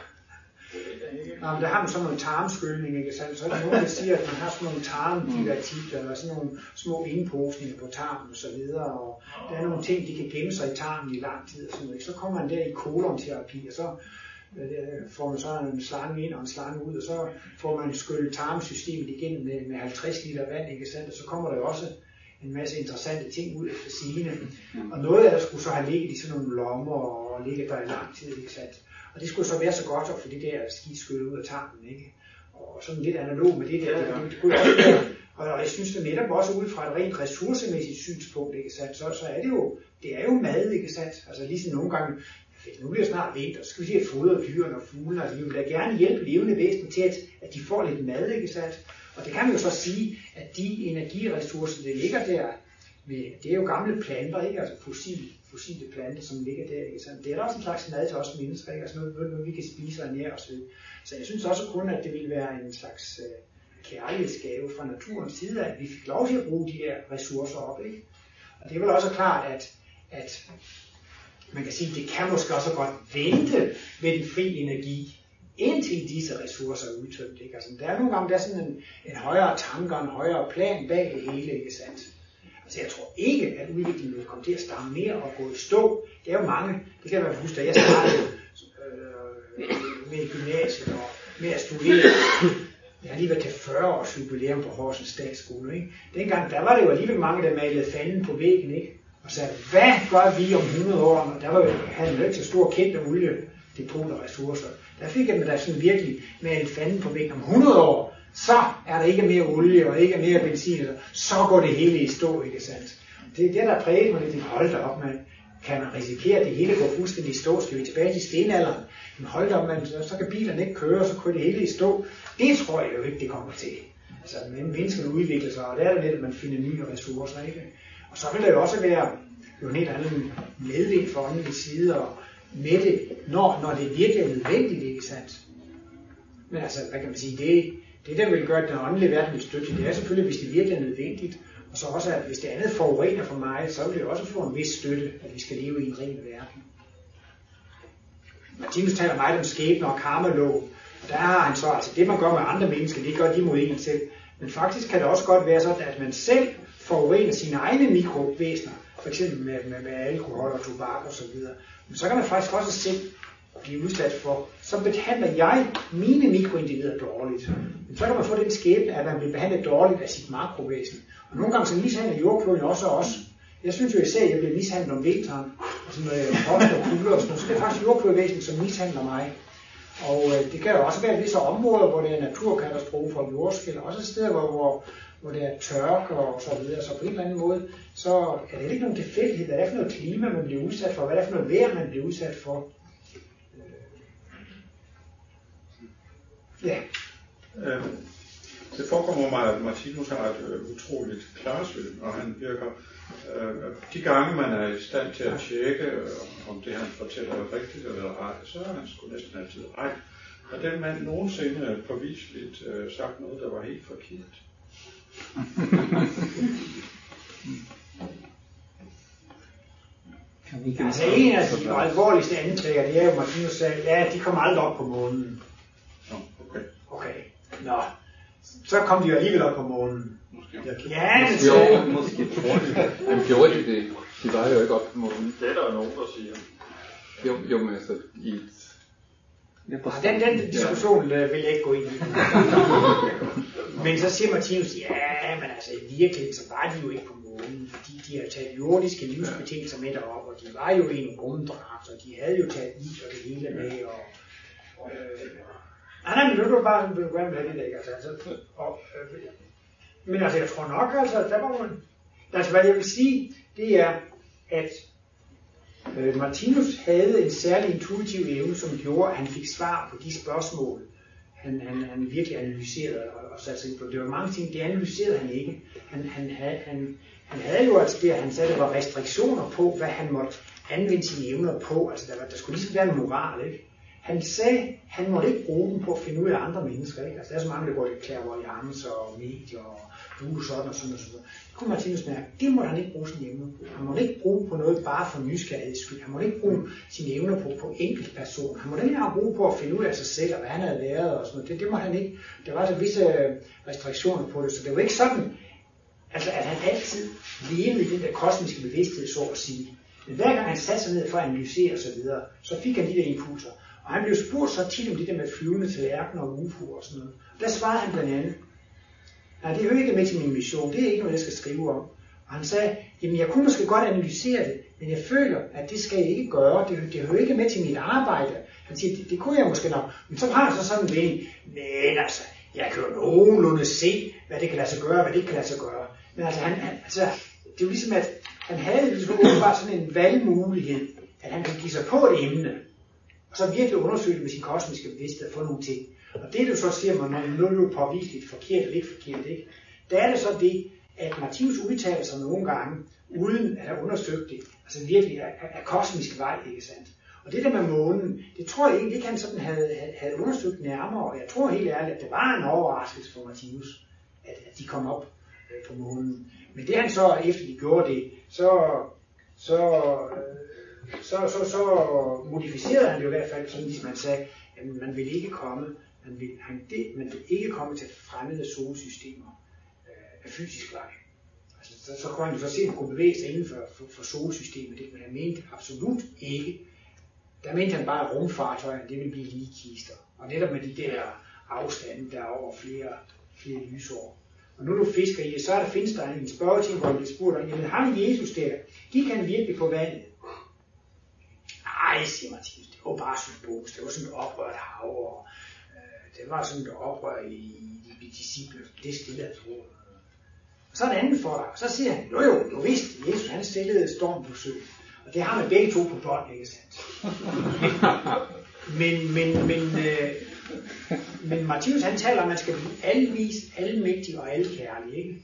Nå, men der har man sådan noget tarmskyldning, ikke sandt? Så er der nogen, der siger, at man har sådan nogle tarmdivertikler, eller sådan nogle små indposninger på tarmen og så videre, og der er nogle ting, de kan gemme sig i tarmen i lang tid og sådan noget. Så kommer man der i kolonterapi, og så øh, får man så en slange ind og en slange ud, og så får man skyllet tarmsystemet igennem med, med 50 liter vand, ikke sandt? Og så kommer der også en masse interessante ting ud efter sine. Og noget af det skulle så have ligget i sådan nogle lommer og ligget der i lang tid, ikke sandt? Og det skulle så være så godt at få det der skidskyld ud af tarmen, ikke? Og sådan lidt analog med det der, det, det, det kunne også være, og jeg synes det netop også ud fra et rent ressourcemæssigt synspunkt, ikke sandt? Så, så er det jo, det er jo mad, ikke sandt? Altså ligesom nogle gange, nu bliver det snart vinter, så skal vi se at fodre dyrene og fuglene, altså vi vil da gerne hjælpe levende væsener til, at, at de får lidt mad, ikke sandt? Og det kan man jo så sige, at de energiressourcer, der ligger der, det er jo gamle planter, ikke? altså fossil, fossile planter, som ligger der. Ikke? Så det er da også en slags mad til os mennesker, ikke? altså noget, noget, noget vi kan spise og nære os ved. Så jeg synes også kun, at det ville være en slags øh, kærlighedsgave fra naturens side, at vi fik lov til at bruge de her ressourcer op. Ikke? Og det er vel også klart, at, at man kan sige, at det kan måske også godt vente med den fri energi, indtil disse ressourcer er udtømt. Ikke? Altså, der er nogle gange der er sådan en, en højere tanke og en højere plan bag det hele, ikke sandt? Altså jeg tror ikke, at udviklingen vil komme til at stagnere og gå i stå. Det er jo mange, det kan man huske, da jeg startede øh, med gymnasiet og med at studere. Jeg har lige været til 40 års jubilæum på Horsens Statsskole. Ikke? Dengang, der var det jo alligevel mange, der malede fanden på væggen, ikke? og sagde, hvad gør vi om 100 år? Og der var jo, havde jo ikke så stor kendte olie depot og ressourcer. Der fik jeg da sådan virkelig malet fanden på væggen om 100 år så er der ikke mere olie og ikke mere benzin, så går det hele i stå, ikke sandt? Det er det, der præger mig lidt, hold da op, man, kan man risikere, at det hele går fuldstændig i stå, skal vi tilbage til stenalderen, men hold da op, man, så, kan bilerne ikke køre, så kører det hele i stå. Det tror jeg jo ikke, det kommer til. Altså, men mennesket udvikler sig, og der er det lidt, at man finder nye ressourcer, ikke? Og så vil der jo også være jo en helt anden medvind for åndelig side, og med det, når, når det virkelig er nødvendigt, ikke sandt? Men altså, hvad kan man sige, det, det, der vil gøre, den åndelige verden lidt støtte, det er selvfølgelig, hvis det virkelig er nødvendigt. Og så også, at hvis det andet forurener for mig, så vil det også få en vis støtte, at vi skal leve i en ren verden. Martinus taler meget om skæbne og karmalov. Og der har han så, altså det man gør med andre mennesker, det gør de mod en selv. Men faktisk kan det også godt være sådan, at man selv forurener sine egne mikrovæsener, for eksempel med, med, med alkohol og tobak og så videre. Men så kan man faktisk også selv blive udsat for, så behandler jeg mine mikroindivider dårligt. Men så kan man få den skæbne, at man bliver behandlet dårligt af sit makrovæsen. Og nogle gange så mishandler jordkloden også os. Jeg synes jo især, at jeg bliver mishandlet om vinteren, altså, og sådan noget frost og kulde og sådan noget. Så det er faktisk jordklodvæsen, som mishandler mig. Og øh, det kan jo også være visse områder, hvor det er naturkatastrofer og jordskæld, også steder, hvor, hvor, hvor det er tørke og så videre. Så på en eller anden måde, så er det ikke nogen tilfældighed, hvad det er for noget klima, man bliver udsat for, hvad det er for noget vejr, man bliver udsat for. Ja. Øh, det forekommer mig, at Martinus har et øh, utroligt klarsyn, og han virker, øh, de gange man er i stand til at tjekke, øh, om det han fortæller er rigtigt eller ej, så er han sgu næsten altid ej. Har den mand nogensinde påviseligt øh, sagt noget, der var helt forkert? Altså en af de alvorligste anklager, det er jo, Martinus sagde, ja, de kommer aldrig op på månen. Okay. Nå. Så kom de jo alligevel op på månen. Måske. Ja, Jo, måske tror de det. Men gjorde de det? De var jo ikke op på månen. Det er der jo nogen, der siger. Jo, jo men altså i et... Den, den diskussion øh, vil jeg ikke gå ind i. men så siger Martinus, ja, men altså i virkeligheden, så var de jo ikke på månen, fordi de har taget jordiske livsbetingelser med derop, og de var jo i en rumdragt, og de havde jo taget is og det hele med, og, og øh, Ah, han er du bare, vil du gerne det der, ikke? Altså, altså, og, øh, men altså, jeg tror nok, altså, der var man, altså, hvad jeg vil sige, det er, at Øh, Martinus havde en særlig intuitiv evne, som gjorde, at han fik svar på de spørgsmål, han, han, han virkelig analyserede og, og satte sig ind på. Det var mange ting, det analyserede han ikke. Han, han, havde, han, han havde jo altså det, han sagde, der var restriktioner på, hvad han måtte anvende sine evner på. Altså der, var, der skulle ligesom være en moral, ikke? Han sagde, han måtte ikke bruge dem på at finde ud af andre mennesker. Ikke? Altså, der er så mange, der går i clairvoyance og medier og du sådan og sådan og sådan. Det kunne Martinus mærke, det må han ikke bruge sine evner på. Han må ikke bruge på noget bare for nysgerrigheds skyld. Han må ikke bruge sine evner på, på enkelt person. Han må ikke have bruge på at finde ud af sig selv, og hvad han havde været og sådan noget. Det, det må han ikke. Der var så visse øh, restriktioner på det, så det var ikke sådan, altså, at han altid levede i den der kosmiske bevidsthed, så at sige. Men hver gang han satte sig ned for at analysere osv., så, videre, så fik han de der impulser. Og han blev spurgt så tit om det der med flyvende tallerkener og UFO og sådan noget. Der svarede han blandt andet, nej, det hører ikke med til min mission, det er ikke noget, jeg skal skrive om. Og han sagde, jamen jeg kunne måske godt analysere det, men jeg føler, at det skal jeg ikke gøre. Det, det hører ikke med til mit arbejde. Han siger, det, det kunne jeg måske nok. Men så har han så sådan en mening, men altså, jeg kan jo nogenlunde se, hvad det kan lade sig gøre, hvad det ikke kan lade sig gøre. Men altså, han, han, altså det er jo ligesom, at han havde ligesom åbenbart sådan en valgmulighed, at han kan give sig på et emne, og så virkelig undersøge det med sin kosmiske bevidsthed og få nogle ting. Og det du så siger, man, når nu er jo påviseligt forkert eller ikke forkert, ikke? der er det så det, at Martinus udtaler sig nogle gange, uden at have undersøgt det, altså virkelig er, er kosmisk vej, ikke sandt? Og det der med månen, det tror jeg egentlig ikke, han sådan havde, havde undersøgt nærmere, og jeg tror helt ærligt, at det var en overraskelse for Martinus, at, at de kom op øh, på månen. Men det han så, efter de gjorde det, så, så, øh, så, så, så modificerede han jo i hvert fald, sådan ligesom han sagde, at man vil ikke komme, man vil, han, det, man vil ikke komme til fremmede solsystemer øh, af fysisk vej. Altså, så, så kunne han jo så se, at han kunne bevæge sig inden for, for, for solsystemet, det, men han mente absolut ikke, der mente han bare, at rumfartøjerne, det ville blive lige kister. Og netop med de der afstande, der er over flere, flere lysår. Og nu du fisker i det, så er der, findes der en spørgetime, hvor de spurgt, jamen ham Jesus der, gik han virkelig på vandet? Nej, siger Martinus, det var bare symbolsk, det var sådan et oprørt hav, og øh, det var sådan et oprør i, i de disciple, det stille at tro. Og så er en anden for dig, så siger han, jo jo, du vidste, Jesus han stillede storm på søen. Og det har man begge to på bånd, ikke sandt? men, men, men, øh, men Martinus han taler om, at man skal blive alvis, almægtig og alkærlig. Ikke?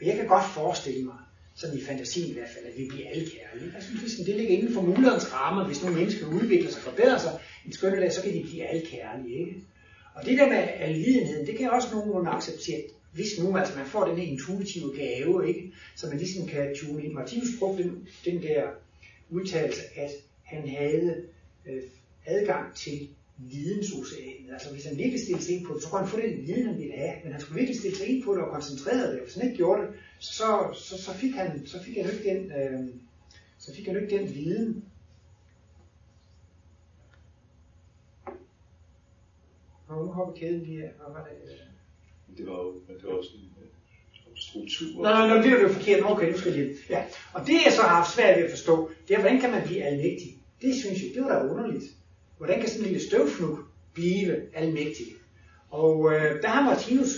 Og jeg kan godt forestille mig, sådan i fantasien i hvert fald, at vi bliver kærlige. Jeg synes ligesom, det ligger inden for mulighedens rammer, hvis nogle mennesker udvikler sig og forbedrer sig en skønne så kan de blive kærlige, Ikke? Og det der med alvidenheden, det kan også nogenlunde acceptere, hvis nu altså man får den her intuitive gave, ikke? så man ligesom kan tune ind. Martinus brugte den, den der udtalelse, at han havde øh, adgang til vidensoceanet. Altså hvis han virkelig stillede sig ind på det, så kunne han få den viden, han ville have, men han skulle virkelig stille sig ind på det og koncentrere det. Hvis han ikke gjorde det, så, så, så fik han, så fik han ikke den, øh, så fik han ikke den viden. Og nu hopper kæden lige af. Hvad var det? Det var jo, det var også en struktur. Nej, nej, nej, det er jo forkert. Okay, nu skal jeg Ja. Og det jeg så har haft svært ved at forstå, det er, hvordan kan man blive almægtig? Det synes jeg, det var da underligt. Hvordan kan sådan en lille støvfnug blive almægtig? Og øh, der har Martinus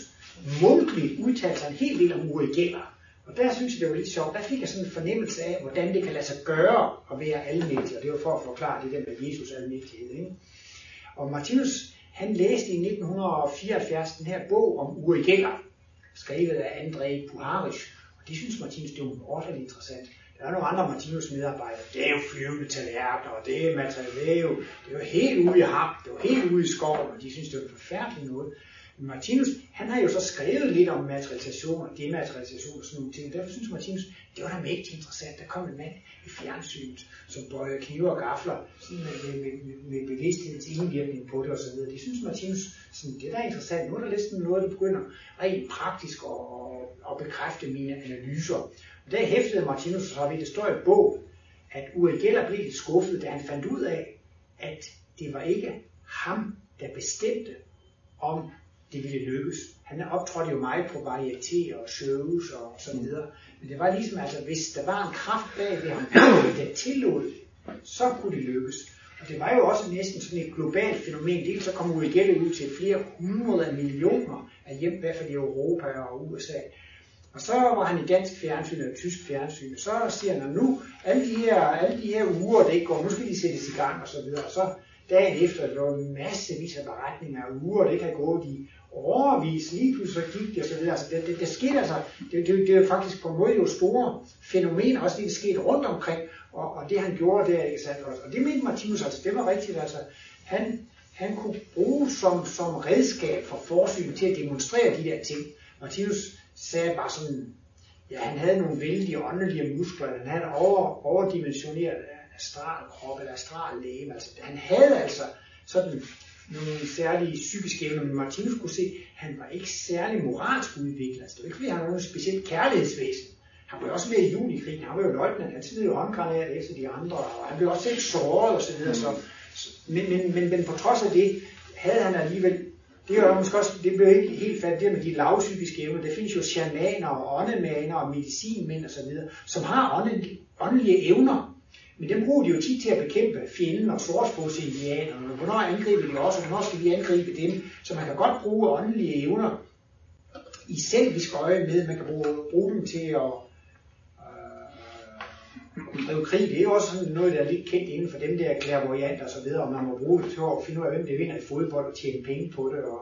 mundtligt udtalt sig en hel del om Uri Geller. Og der synes jeg, det var lidt sjovt. Der fik jeg sådan en fornemmelse af, hvordan det kan lade sig gøre at være almægtig. Og det var for at forklare det der med Jesus almægtighed. Ikke? Og Martinus, han læste i 1974 den her bog om Uri Geller, skrevet af André Puharish. Og det synes Martinus, det var ordentligt interessant. Der er nogle andre Martinus medarbejdere. Det er jo flyvende tallerkener, og det er materiale, det er jo helt ude i ham, det er jo helt ude i skoven, og de synes, det er forfærdeligt noget. Martinus, han har jo så skrevet lidt om materialisation og dematerialisation og sådan nogle ting. Derfor synes Martinus, det var da mægtigt interessant. Der kom en mand i fjernsynet, som bøjer knive og gafler sådan med, med, med, med bevidsthedens indvirkning på det osv. Det synes Martinus, sådan, det er interessant. Nu er der lidt sådan noget, der begynder rent praktisk at, at bekræfte mine analyser. Og der hæftede Martinus så ved, det står i bog, at Uri Geller blev lidt skuffet, da han fandt ud af, at det var ikke ham, der bestemte, om det ville lykkes. Han optrådte jo meget på varieté og shows og så videre. Men det var ligesom, altså hvis der var en kraft bag ved ham, der tillod så kunne det lykkes. Og det var jo også næsten sådan et globalt fænomen. Dels så kom Uri ud til flere hundrede millioner af hjem, i hvert fald i Europa og USA. Og så var han i dansk fjernsyn og tysk fjernsyn, og så siger han, nu alle de her, alle de her uger, der ikke går, nu skal de sættes i gang og så videre. Og så dagen efter, der var en massevis af beretninger af uger, det kan gå de overvis, lige pludselig gik det og så videre. Altså, det, det, det skete altså, det, det, det er faktisk på en måde jo store fænomener, også det, der skete rundt omkring, og, og det han gjorde der, ikke sandt? Og det mente Martinus, altså det var rigtigt, altså han, han kunne bruge som, som redskab for forsyn til at demonstrere de der ting. Martinus sagde bare sådan, ja, han havde nogle vældige åndelige muskler, han havde over, overdimensioneret astral krop eller astral læge. altså han havde altså sådan nogle særlige psykiske evner, men Martinus kunne se, at han var ikke særlig moralsk udviklet. Altså, det var ikke, fordi han var nogen specielt kærlighedsvæsen. Han blev også med i junikrigen. Han var jo løjtnant. Han tidligere jo håndgranater efter de andre, og han blev også selv såret og så videre. Så, men, men, men, men på trods af det, havde han alligevel det er jo måske også, det blev ikke helt fat det med de lavpsykiske evner. Der findes jo shamaner og åndemaner og medicinmænd osv., som har åndelige, åndelige evner. Men dem bruger de jo tit til at bekæmpe fjenden og sortfodsindianerne. Hvornår angriber de også, og hvornår skal vi angribe dem? Så man kan godt bruge åndelige evner i selvisk øje med. Man kan bruge, bruge dem til at øh, drive krig. Det er jo også sådan noget, der er lidt kendt inden for dem der klærvoyant og så videre, og man må bruge det til at finde ud af, hvem det vinder i fodbold og tjene penge på det. Og,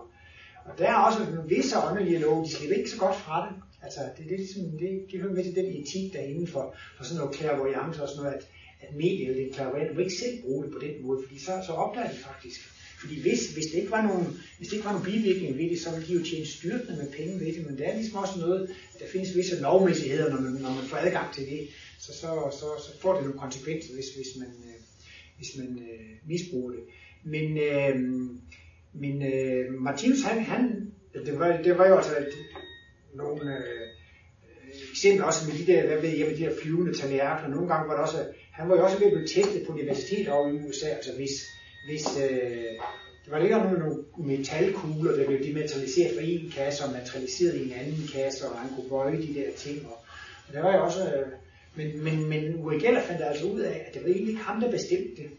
og der er også visse åndelige love, de slipper ikke så godt fra det. Altså, det, det, ligesom, det, det hører med til den etik, der er inden for, for sådan noget klærvoyance og sådan noget, at, at medier, det er klærvoyant, du må ikke selv bruge det på den måde, fordi så, så opdager de faktisk. Fordi hvis, hvis, det ikke var nogen, hvis det ikke var nogen bivirkning ved det, så ville de jo tjene styrtende med penge ved det, men det er ligesom også noget, at der findes visse lovmæssigheder, når man, når man får adgang til det, så, så, så, så får det nogle konsekvenser, hvis, hvis man, øh, hvis man øh, misbruger det. Men, øh, men øh, Martinus, han, han det, var, det var jo altså et, nogle øh, øh eksempler også med de der, hvad ved jeg, med de der flyvende tallerkener. Nogle gange var det også, han var jo også ved at blive testet på universitet over i USA, altså hvis, hvis øh, der var ikke nogen, nogle metalkugler, der blev dematerialiseret fra en kasse og materialiseret i en anden kasse, og han kunne bøje de der ting. Og, og der var jo også, øh, men, men, men Uri Geller fandt altså ud af, at det var egentlig ikke ham, der bestemte det.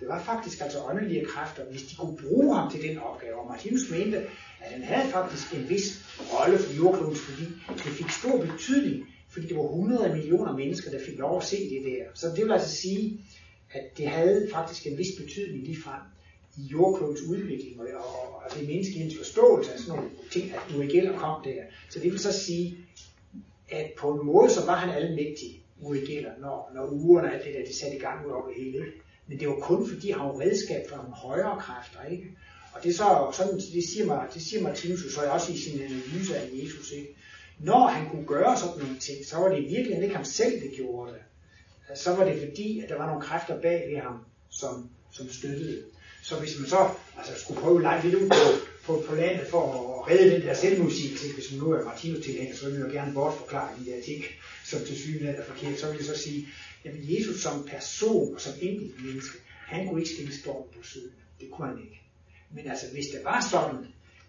Det var faktisk altså åndelige kræfter, hvis de kunne bruge ham til den opgave. Og Martinus mente, at han havde faktisk en vis rolle for jordklodens, fordi det fik stor betydning, fordi det var 100 millioner mennesker, der fik lov at se det der. Så det vil altså sige, at det havde faktisk en vis betydning lige frem i jordklodens udvikling og, og, og det menneskehedens forståelse af sådan nogle ting, at du ikke kom der. Så det vil så sige, at på en måde så var han almægtig, Uri Geller, når, når ugerne og alt det der, det satte i gang ud over det hele. Men det var kun fordi han var redskab for nogle højere kræfter, ikke? Og det, er så, sådan, det, siger, mig, det siger Martinus så også i sin analyse af Jesus. Ikke? Når han kunne gøre sådan nogle ting, så var det i virkeligheden ikke ham selv, der gjorde det. Så var det fordi, at der var nogle kræfter bag ved ham, som, som støttede. Så hvis man så altså, skulle prøve lege lidt ud på, på, på landet for at redde den der selvmusik, hvis man nu er Martinus tilhænger, så vil man jo gerne bortforklare de der ting, som til syvende er forkert. Så vil jeg så sige, at Jesus som person og som enkelt menneske, han kunne ikke stille storm på søen. Det kunne han ikke. Men altså, hvis det var sådan,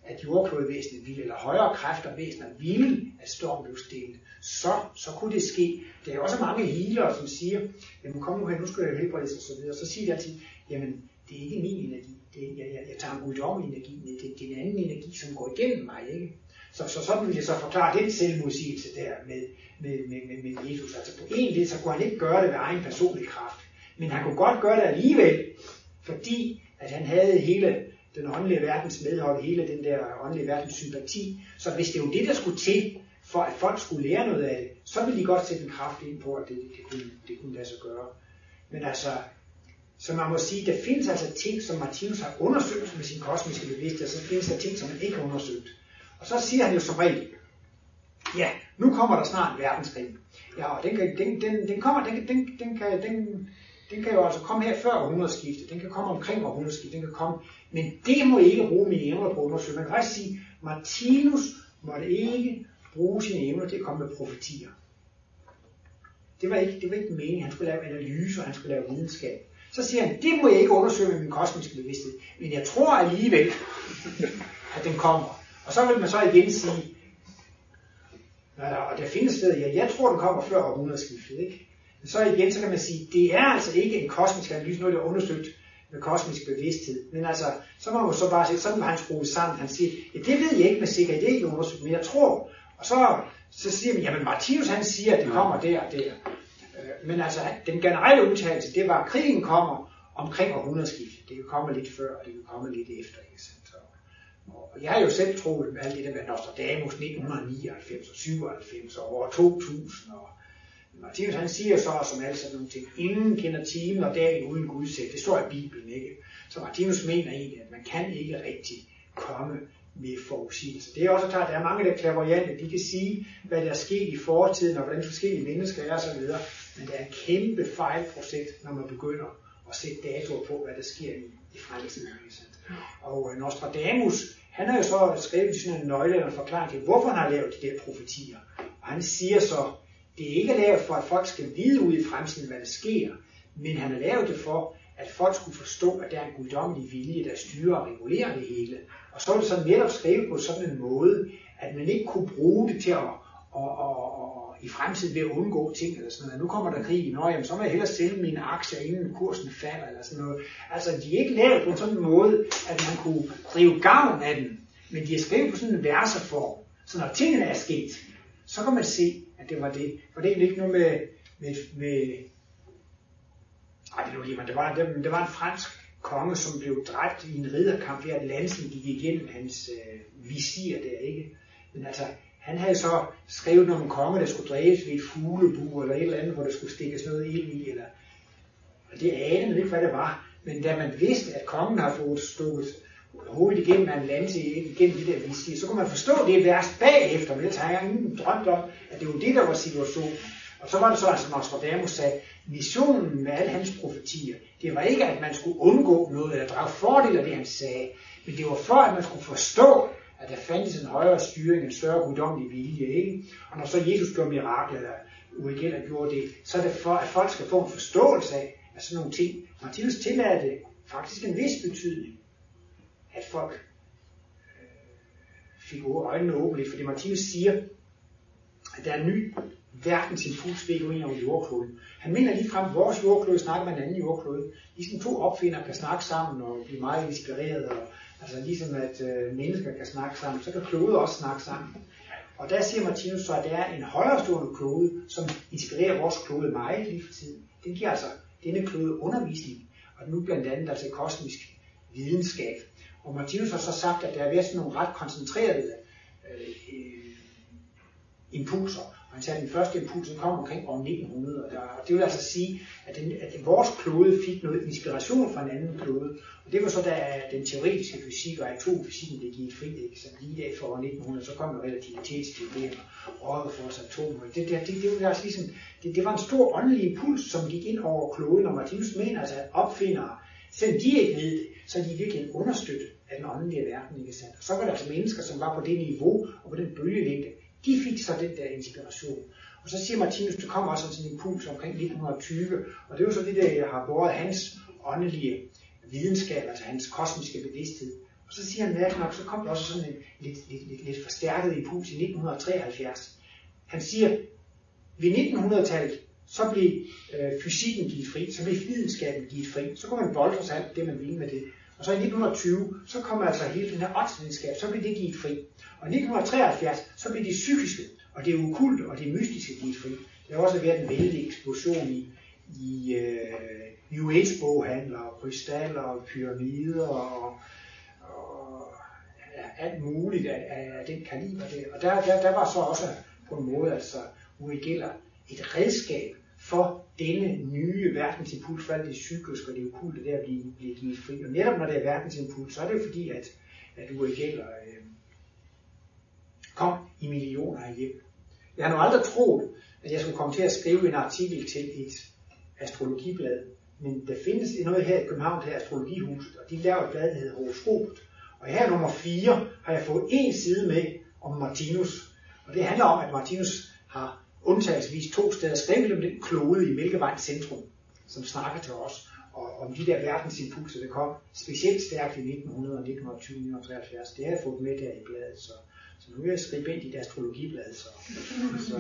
at jordklodvæsenet ville, eller højere kræfter væsener ville, at stormen blev stillet, så, så kunne det ske. Der er også mange healere, som siger, jamen kom nu her, nu skal jeg helbredes og så videre. Så siger de altid, jamen det er ikke min energi, det er, jeg, jeg, jeg tager en guddommelig energi, men det, det er en anden energi, som går igennem mig. Ikke? Så, så sådan vil jeg så forklare den selvmodsigelse der med, med, med, med, med Jesus. Altså på en led, så kunne han ikke gøre det ved egen personlig kraft, men han kunne godt gøre det alligevel, fordi at han havde hele den åndelige verdens medhold, hele den der åndelige verdens sympati. Så hvis det jo det, der skulle til, for at folk skulle lære noget af det, så ville de godt sætte en kraft ind på, at det, det, kunne, det kunne lade sig gøre. Men altså, så man må sige, der findes altså ting, som Martinus har undersøgt med sin kosmiske bevidsthed, og så findes der ting, som han ikke har undersøgt. Og så siger han jo som regel, ja, nu kommer der snart verdenskrig. Ja, og den, kan, den, den, den kommer, den, den, den, kan, den, den kan jo altså komme her før århundredeskiftet, den kan komme omkring århundredeskiftet, den kan komme, men det må ikke bruge mine evner på at undersøge. Man kan faktisk sige, Martinus måtte ikke bruge sine evner til at komme med profetier. Det var ikke, det var ikke meningen, han skulle lave analyser, han skulle lave videnskab. Så siger han, det må jeg ikke undersøge med min kosmiske bevidsthed, men jeg tror alligevel, at den kommer. Og så vil man så igen sige, og der findes steder, ja, jeg tror, den kommer før århundredeskiftet, ikke? Så igen, så kan man sige, det er altså ikke en kosmisk analyse, noget der er undersøgt med kosmisk bevidsthed. Men altså, så må man så bare sige, sådan var han skruet sammen. Han siger, ja, det ved jeg ikke med sikkerhed, det er ikke undersøgt, men jeg tror. Og så, så siger man, jamen Martinus han siger, at det kommer der og der. Øh, men altså, den generelle udtalelse, det var, at krigen kommer omkring århundredeskiftet. Det kan komme lidt før, og det kan komme lidt efter. Ikke? Så, og jeg har jo selv troet med alt det der med Nostradamus 1999 og 97 og år 2000 og Martinus han siger så som alle sådan nogle ting, ingen kender timen og dagen uden Gud selv. Det står i Bibelen, ikke? Så Martinus mener egentlig, at man kan ikke rigtig komme med forudsigelser. Det er også klart, at der er mange der klaverjante, de kan sige, hvad der er sket i fortiden, og hvordan forskellige mennesker er osv., men det er en kæmpe fejlprojekt, når man begynder at sætte datoer på, hvad der sker i, i fremtiden. Og øh, Nostradamus, han har jo så skrevet sådan en nøgle eller en forklaring til, hvorfor han har lavet de der profetier. Og han siger så, det er ikke lavet for, at folk skal vide ud i fremtiden, hvad der sker, men han har lavet det for, at folk skulle forstå, at der er en guddommelig vilje, der styrer og regulerer det hele. Og så er det så netop skrevet på sådan en måde, at man ikke kunne bruge det til at, at, at, at i fremtiden ved at undgå ting eller sådan noget. Nu kommer der krig i Norge, så må jeg hellere sælge mine aktier, inden kursen falder eller sådan noget. Altså, de er ikke lavet på sådan en måde, at man kunne drive gavn af dem, men de er skrevet på sådan en verseform. Så når tingene er sket, så kan man se, at det var det. For det er ikke noget med, med, med ej, det, var lige, men det, var, det, det var en fransk konge, som blev dræbt i en ridderkamp ved at lansen gik igennem hans øh, visir der, ikke? Men altså, han havde så skrevet om en konge, der skulle dræbes ved et fuglebu, eller et eller andet, hvor der skulle stikkes noget ild i, eller... Og det anede man ikke, hvad det var. Men da man vidste, at kongen har fået stukket hovedet igennem Atlante, igennem det der visir, så kunne man forstå det vers bagefter, men ellers har jeg ingen drømt om, at det var det, der var situationen. Og så var det så, at Nostradamus sagde, missionen med alle hans profetier, det var ikke, at man skulle undgå noget eller drage fordel af det, han sagde, men det var for, at man skulle forstå, at der fandtes en højere styring, en større guddommelig vilje. Ikke? Og når så Jesus gjorde mirakler, eller Uigella gjorde det, så er det for, at folk skal få en forståelse af, at sådan nogle ting. Martinus tillader det faktisk en vis betydning, at folk øh, fik øjnene åbne lidt, fordi Martinus siger, at der er en ny verden til at gå over jordkloden. Han mener lige frem, at vores jordklode snakker med en anden jordklode. Ligesom to opfindere kan snakke sammen og blive meget inspireret. Og, altså ligesom at øh, mennesker kan snakke sammen, så kan kloder også snakke sammen. Og der siger Martinus så, at der er en højrestående klode, som inspirerer vores klode meget lige for tiden. Den giver altså denne klode undervisning, og nu blandt andet altså kosmisk videnskab. Og Martinus har så sagt, at der er ved sådan nogle ret koncentrerede øh, impulser. impulser, han sagde, at den første impuls kom omkring år 1900, og, der, og det vil altså sige, at, den, at vores klode fik noget inspiration fra en anden klode. Og det var så, da den teoretiske fysik og atomfysikken blev givet fri, ikke? så lige der år 1900, så kom jo relativitetsteorien og Rutherfords atomer. Det, det, det, det, var altså ligesom, det, det var en stor åndelig impuls, som gik ind over kloden, og Martinus mener altså, at opfindere, selvom de ikke ved det, så er de virkelig understøttet af den åndelige verden. Ikke sandt? Og så var der altså mennesker, som var på det niveau og på den bølgelængde, de fik så den der inspiration. Og så siger Martinus, du kommer også sådan en impuls omkring 1920, og det er jo så det der, jeg har båret hans åndelige videnskab, altså hans kosmiske bevidsthed. Og så siger han mærkeligt nok, så kom der også sådan en lidt, lidt, lidt, lidt forstærket impuls i 1973. Han siger, ved 1900-tallet, så blev øh, fysikken givet fri, så blev videnskaben givet fri. Så kunne man bolde sig alt det, man ville med det. Og så i 1920, så kommer altså hele den her åndsvidenskab, så bliver det givet fri. Og i 1973, så bliver det psykiske, og det okulte og det mystiske givet fri. Der har også været en vældig eksplosion i, i uh, New Age boghandler, krystaller, og pyramider og, og ja, alt muligt af, af, af den kaliber der. Og der, der, der var så også på en måde altså Uri Geller et redskab for denne nye verdensimpuls, for alt det psykiske og det okulte der bliver, bliver givet fri. Og netop når det er verdensimpuls, så er det jo fordi, at, at Uri Geller øh, kom i millioner af hjem. Jeg har nu aldrig troet, at jeg skulle komme til at skrive en artikel til et astrologiblad, men der findes noget her i København, her Astrologihuset, og de laver et blad, der hedder Horoskopet. Og her nummer 4 har jeg fået en side med om Martinus. Og det handler om, at Martinus har undtagelsesvis to steder skrevet om den klode i Mælkevejens centrum, som snakker til os, og om de der verdensimpulser, der kom specielt stærkt i 1900 og 1920 1973. Det har jeg fået med der i bladet, så så nu er jeg skribent i det astrologiblad, så, så,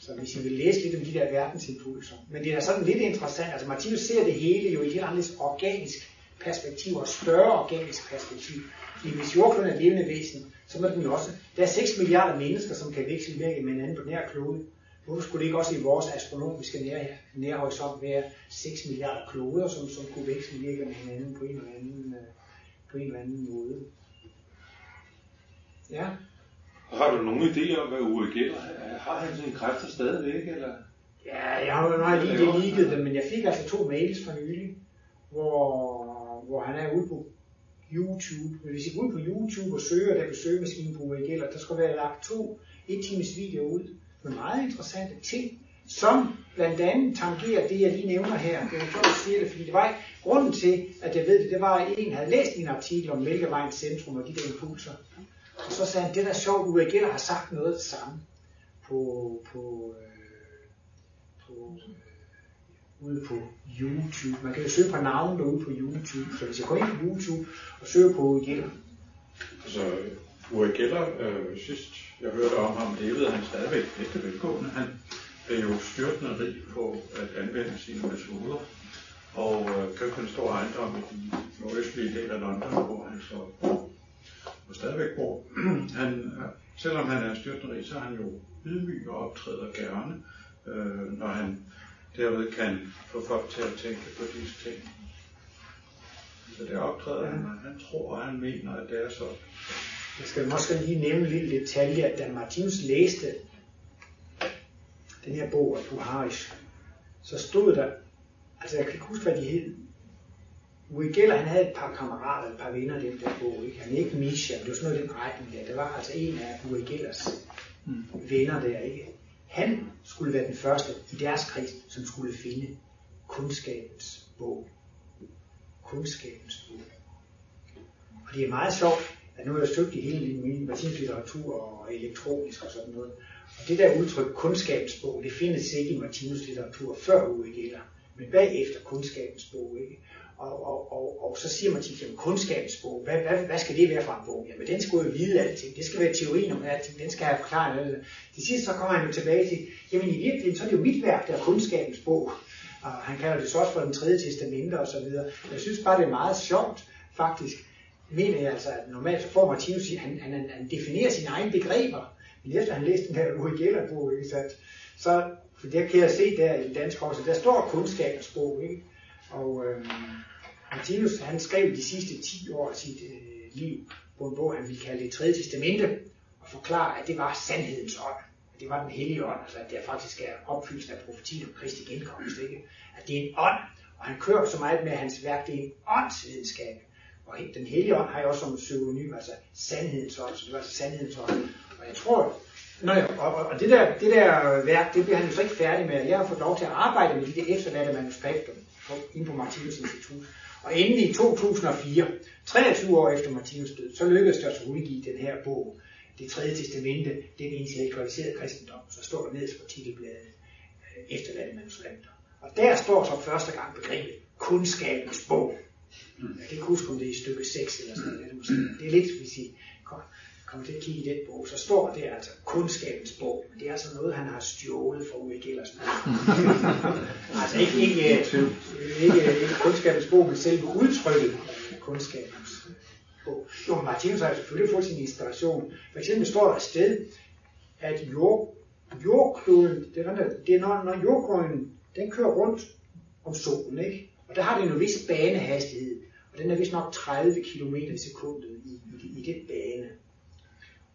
så hvis I vil læse lidt om de der verdensimpulser. Men det er sådan lidt interessant, altså Martinus ser det hele jo i et helt andet organisk perspektiv, og større organisk perspektiv. Fordi hvis jordkloden er levende væsen, så må den jo også, der er 6 milliarder mennesker, som kan veksle virke med hinanden på den her klode. Hvorfor skulle det ikke også i vores astronomiske nær, nærhorisont være 6 milliarder kloder, som, som kunne veksle virke med hinanden på en eller anden, øh, på en eller anden måde? Ja. Har du nogen idé om, hvad Uri Geller har? han sine kræfter stadigvæk, eller? Ja, jeg har jo nok lige deletet dem, men jeg fik altså to mails for nylig, hvor, hvor han er ude på YouTube. Men hvis I går ud på YouTube og søger der besøgemaskinen på Uri Geller, der skal være lagt to et times videoer ud med meget interessante ting, som blandt andet tangerer det, jeg lige nævner her. Det er jo at sige det, fordi det var grunden til, at jeg ved det, det var, at en havde læst en artikel om Mælkevejens centrum og de der impulser. Og så sagde han, det der er sjovt, Uwe Geller har sagt noget af det samme på, på, øh, på øh, ude på YouTube. Man kan jo søge på navnet derude på YouTube. Så hvis jeg går ind på YouTube og søger på Uri Geller. Altså, Uwe Geller, øh, sidst jeg hørte om ham, levede han stadigvæk efter velgående. Han blev jo styrtende rig på at anvende sine metoder, og øh, købte en stor ejendom i den nordøstlige del af London, hvor han så og stadigvæk bor. han, selvom han er styrtende rig, så er han jo ydmyg og optræder gerne, øh, når han derved kan få folk til at tænke på disse ting. Så det optræder han, han tror og han mener, at det er sådan. Jeg skal måske lige nævne en lille detalje, at da Martinus læste den her bog af Buharish, så stod der, altså jeg kan ikke huske, hvad de hed. Uri Geller, han havde et par kammerater, et par venner den der bog. Ikke? Han er ikke Misha, det var sådan noget den retning der. Det var altså en af Uri Gellers mm. venner der. ikke. Han skulle være den første i deres kreds, som skulle finde kundskabens bog. Kundskabens bog. Og det er meget sjovt, at nu har jeg støbt i hele min litteratur og elektronisk og sådan noget. Og det der udtryk kundskabsbog, det findes ikke i Martinus litteratur før Uwe men bagefter kundskabens bog. Ikke? Og, og, og, og så siger man til dem, kundskabsbog, hvad, hvad, hvad skal det være for en bog? Jamen den skulle jo vide alting, det skal være teorien om alting, den skal have forklaret alt Til sidst så kommer han jo tilbage til, jamen i virkeligheden, så er det jo mit værk, der er kundskabens bog. Og han kalder det så også for den tredje testamente og så videre. Jeg synes bare, det er meget sjovt, faktisk, mener jeg altså, at normalt så får Martinus, han, han, han definerer sine egne begreber, men efter han læste den her Uri Geller-bog, ikke, så, så for det kan jeg se der i dansk også, der står kundskabens bog, ikke? Og øh, Martinus, han skrev de sidste 10 år af sit øh, liv på en bog, han ville kalde det tredje testamente, og forklare, at det var sandhedens ånd. At det var den hellige ånd, altså at det faktisk er opfyldt af profetien om Kristi genkomst, ikke? At det er en ånd, og han kører så meget med, at hans værk det er en åndsvidenskab. Og den hellige ånd har jeg også som pseudonym, altså sandhedens ånd, så det var altså sandhedens ånd. Og jeg tror, Nå ja, og, og det, der, det der værk, det bliver han jo så ikke færdig med. Jeg har fået lov til at arbejde med de der efterladte manuskripter inde på Martinus Institut. Og endelig i 2004, 23 år efter Martinus død, så lykkedes det at udgive den her bog, Det tredje testamente, den intellektualiserede kristendom. Så står der nederst på titelbladet øh, efterladte manuskripter. Og der står så første gang begrebet kundskabens bog. Jeg kan ikke huske, om det er i stykke 6 eller sådan noget. Det er lidt, hvis I kommer til at kigge i den bog, så står det altså kundskabens bog. Men det er altså noget, han har stjålet fra Uwe Gellers Altså ikke, ikke, ikke, ikke kundskabens bog, men selve udtrykket kundskabens bog. Jo, Martinus har selvfølgelig fået sin inspiration. For eksempel står der et sted, at jord, jordkloden, det er, det er når, når jordkloden, den kører rundt om solen, ikke? Og der har den en vis banehastighed, og den er vist nok 30 km i sekundet i, i, i den bane.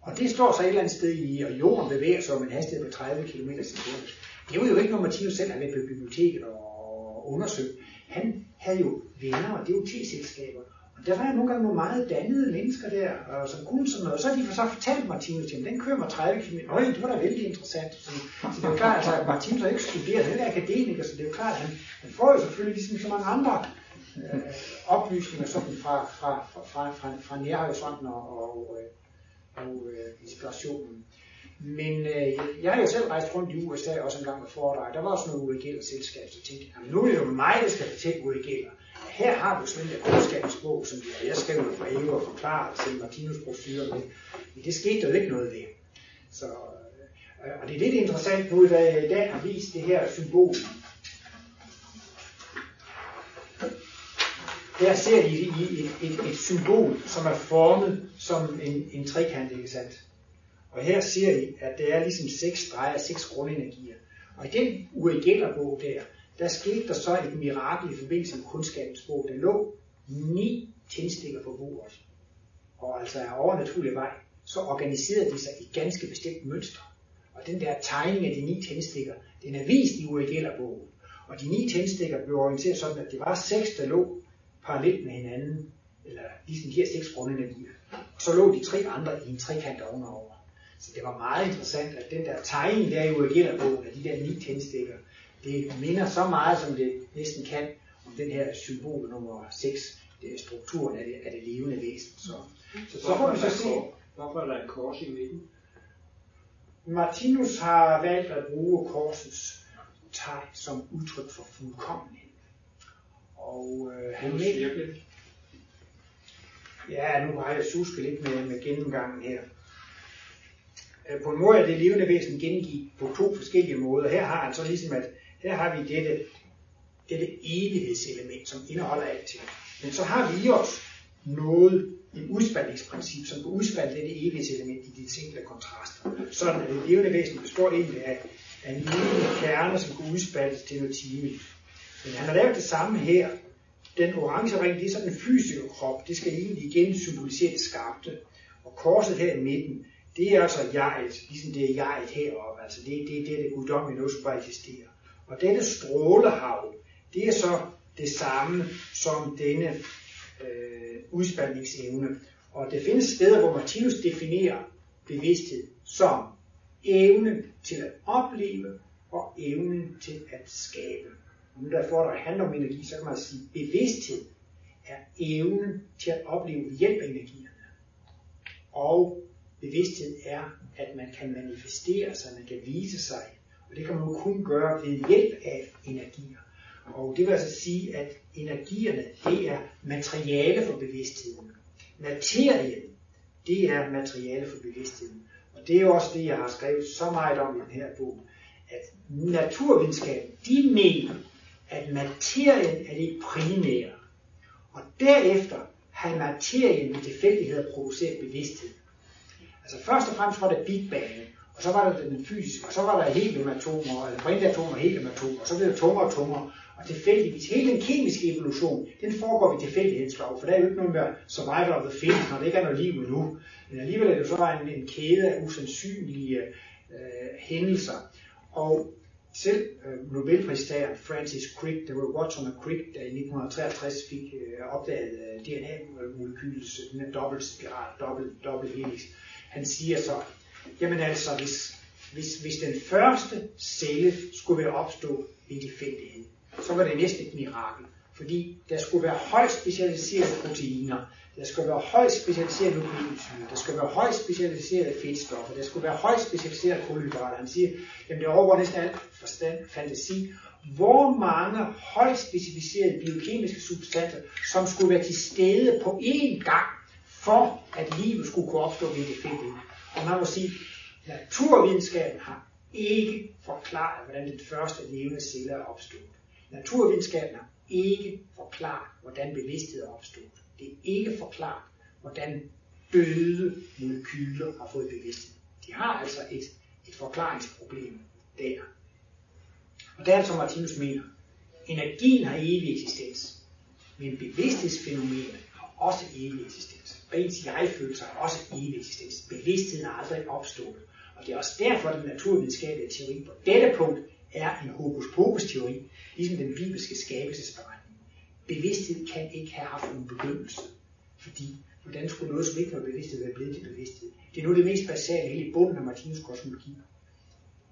Og det står så et eller andet sted i, og jorden bevæger sig om en hastighed på 30 km i sekundet. Det var jo ikke noget, Martinus selv havde været på biblioteket og undersøgt. Han havde jo venner og det u-selskaber. Og der var jeg nogle gange nogle meget dannede mennesker der, og som kunne sådan noget. Så har de så fortalt Martinus til den kører mig 30 km. Øj, det var da vældig interessant. Så, så det er jo klart, altså, at Martinus har ikke studeret, han er akademiker, så det er jo klart, at han, han får jo selvfølgelig ligesom så mange andre øh, oplysninger sådan fra, fra, fra, fra, fra, fra nærhorisonten og, og, øh, og øh, inspirationen. Men øh, jeg har jo selv rejst rundt i USA også en gang med foredrag. Der var også noget Uri Geller selskab, så tænkte jeg, nu er det jo mig, der skal fortælle Uri Geller. Her har du sådan en kundskabsbog, som jeg skrev fra Eve og forklaret til Martinus profiler med. Men det skete der jo ikke noget ved. Så, øh, og det er lidt interessant nu, da jeg i dag har vist det her symbol. Her ser I et, et, et symbol, som er formet som en, en trekant, ikke sandt? Og her ser I, at det er ligesom seks streger, seks grundenergier. Og i den Uri Geller-bog der, der skete der så et mirakel i forbindelse med kundskabens bog. Der lå ni tændstikker på bordet. Og altså af overnaturlig vej, så organiserede de sig i ganske bestemt mønster. Og den der tegning af de ni tændstikker, den er vist i Uri Geller-bogen. Og de ni tændstikker blev orienteret sådan, at det var seks, der lå parallelt med hinanden, eller ligesom de her seks grundenergier. Og så lå de tre andre i en trekant ovenover. Så det var meget interessant, at den der tegning der i Uri-Geller-bogen af de der ni tændstikker, det minder så meget, som det næsten kan, om den her symbol nummer 6, det er strukturen af det, af det levende væsen. Så, så, så får vi så se. Hvorfor er der et kors i midten? Martinus har valgt at bruge korsets tegn som udtryk for fuldkommenhed. Og øh, han mener... Ja, nu har jeg susket lidt med, med gennemgangen her. På en måde er det levende væsen gengivet på to forskellige måder. Her har han så ligesom, at her har vi dette, dette evighedselement, som indeholder alting. Men så har vi også noget, et udspændingsprincip, som kan udspalte dette evighedselement i de simple kontraster. Sådan at det levende væsen består egentlig af, af en lille kerne, som kan udspaltes til noget timeligt. Men han har lavet det samme her. Den orange ring, det er sådan en fysisk krop. Det skal egentlig igen symbolisere det skabte. Og korset her i midten, det er altså jeget, ligesom det er jeget heroppe. Altså det, det, det er det guddommelige noget, som bare eksisterer. Og denne strålehav, det er så det samme som denne øh, udspandingsevne. Og det findes steder, hvor Martinus definerer bevidsthed som evnen til at opleve og evnen til at skabe. Og nu der får der handler om energi, så kan man sige, at bevidsthed er evnen til at opleve ved hjælp af energierne. Og bevidsthed er, at man kan manifestere sig, man kan vise sig, og det kan man jo kun gøre ved hjælp af energier. Og det vil altså sige, at energierne, det er materiale for bevidstheden. Materien, det er materiale for bevidstheden. Og det er også det, jeg har skrevet så meget om i den her bog, at naturvidenskaben, de mener, at materien er det primære. Og derefter har materien med tilfældigheder produceret bevidsthed. Altså først og fremmest var det Big Bang, og så var der den fysiske, og så var der heliumatomer, eller brintatomer og heliumatomer, og så blev det tungere og tungere. Og tilfældigvis, hele den kemiske evolution, den foregår ved tilfældighedslov, for der er jo ikke noget med survival of the fittest, når det ikke er noget liv endnu. Men alligevel er det så bare en, en kæde af usandsynlige øh, hændelser. Og selv øh, Nobelpristageren Francis Crick, der var Watson og Crick, der i 1963 fik øh, opdaget øh, DNA-molekylets den her dobbelt spiral, dobbelt, dobbelt helix, han siger så, jamen altså, hvis, hvis, hvis den første celle skulle være opstået ved tilfældighed, så var det næsten et mirakel. Fordi der skulle være højt specialiserede proteiner, der skulle være højt specialiserede nukleinsyre, der skulle være højt specialiserede fedtstoffer, der skulle være højt specialiserede kulhydrater. Han siger, jamen det overgår næsten alt forstand, fantasi, hvor mange højt specificerede biokemiske substanser, som skulle være til stede på én gang, for at livet skulle kunne opstå ved det fælde. Og man må sige, naturvidenskaben har ikke forklaret, hvordan den første levende celle er opstået. Naturvidenskaben har ikke forklaret, hvordan bevidsthed er opstået. Det er ikke forklaret, hvordan døde molekyler har fået bevidsthed. De har altså et, et forklaringsproblem der. Og der er altså, som Martinus mener. Energien har evig eksistens, men bevidsthedsfænomenet har også evig eksistens. Og ens jeg-følelse har også evig eksistens. Bevidstheden er aldrig opstået. Og det er også derfor, at den naturvidenskabelige teori på dette punkt er en hokus pokus teori, ligesom den bibelske skabelsesberetning. Bevidsthed kan ikke have haft en begyndelse, fordi hvordan skulle noget, som ikke var bevidsthed, være blevet til bevidsthed? Det er nu det mest basale hele i bunden af Martinus kosmologi.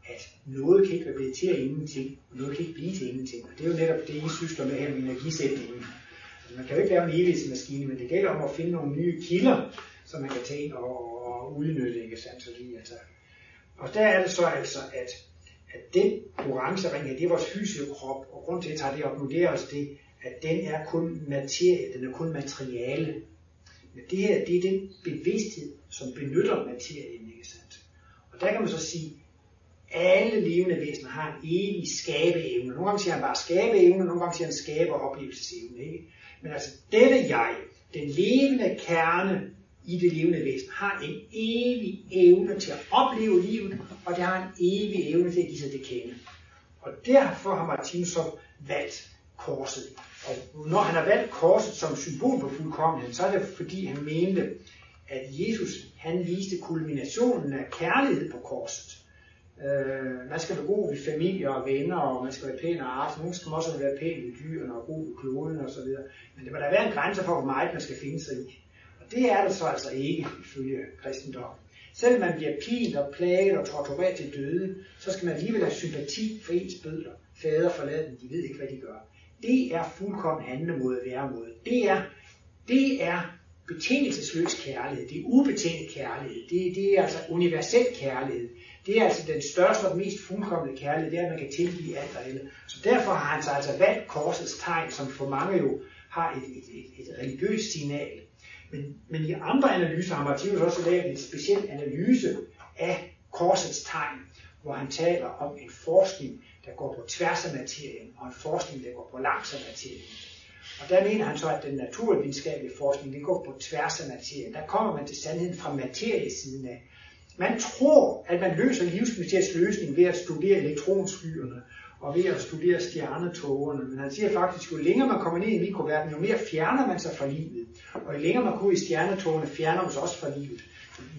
At noget kan ikke være blevet til af ingenting, og noget kan ikke blive til ingenting. Og det er jo netop det, I sysler med her med energisætningen. Altså, man kan jo ikke lave en evighedsmaskine, men det gælder om at finde nogle nye kilder, som man kan tage ind og, og udnytte, ikke sandt? Så lige, altså. Og der er det så altså, at at den orange ring, det er vores fysiske krop, og grund til, at jeg tager det op nu, det er også det, at den er kun materie, den er kun materiale. Men det her, det er den bevidsthed, som benytter materien, ikke sandt? Og der kan man så sige, alle levende væsener har en evig skabeevne. Nogle gange siger han bare skabeevne, nogle gange siger han skabe- oplevelsesevne. Ikke? Men altså, dette jeg, den levende kerne, i det levende væsen har en evig evne til at opleve livet, og det har en evig evne til at give sig det kende. Og derfor har Martinus så valgt korset. Og når han har valgt korset som symbol på fuldkommenheden, så er det fordi han mente, at Jesus han viste kulminationen af kærlighed på korset. Øh, man skal være god ved familie og venner, og man skal være pæn og art. Nogle skal også være pæn ved dyrene og god ved kloden og så videre. Men det må da være en grænse for, hvor meget man skal finde sig i. Det er det så altså ikke, ifølge kristendom. Selvom man bliver pint og plaget og tortureret til døde, så skal man alligevel have sympati for ens bødler. Fader forladen, de ved ikke, hvad de gør. Det er fuldkommen handlemåde at. Det er, det er betingelsesløs kærlighed. Det er ubetinget kærlighed. Det, det er altså universel kærlighed. Det er altså den største og mest fuldkommende kærlighed, det er, at man kan tilgive alt og alle. Så derfor har han så altså valgt korsets tegn, som for mange jo har et, et, et, et religiøst signal. Men, men i andre analyser har Martinus også lavet en speciel analyse af korsets tegn, hvor han taler om en forskning, der går på tværs af materien, og en forskning, der går på langs af materien. Og der mener han så, at den naturvidenskabelige forskning, det går på tværs af materien. Der kommer man til sandheden fra materiesiden af. Man tror, at man løser livsmysteriets løsning ved at studere elektronskyerne og ved at studere stjernetogerne. Men han siger faktisk, jo længere man kommer ned i mikroverdenen, jo mere fjerner man sig fra livet. Og jo længere man går i stjernetogene, fjerner man sig også fra livet.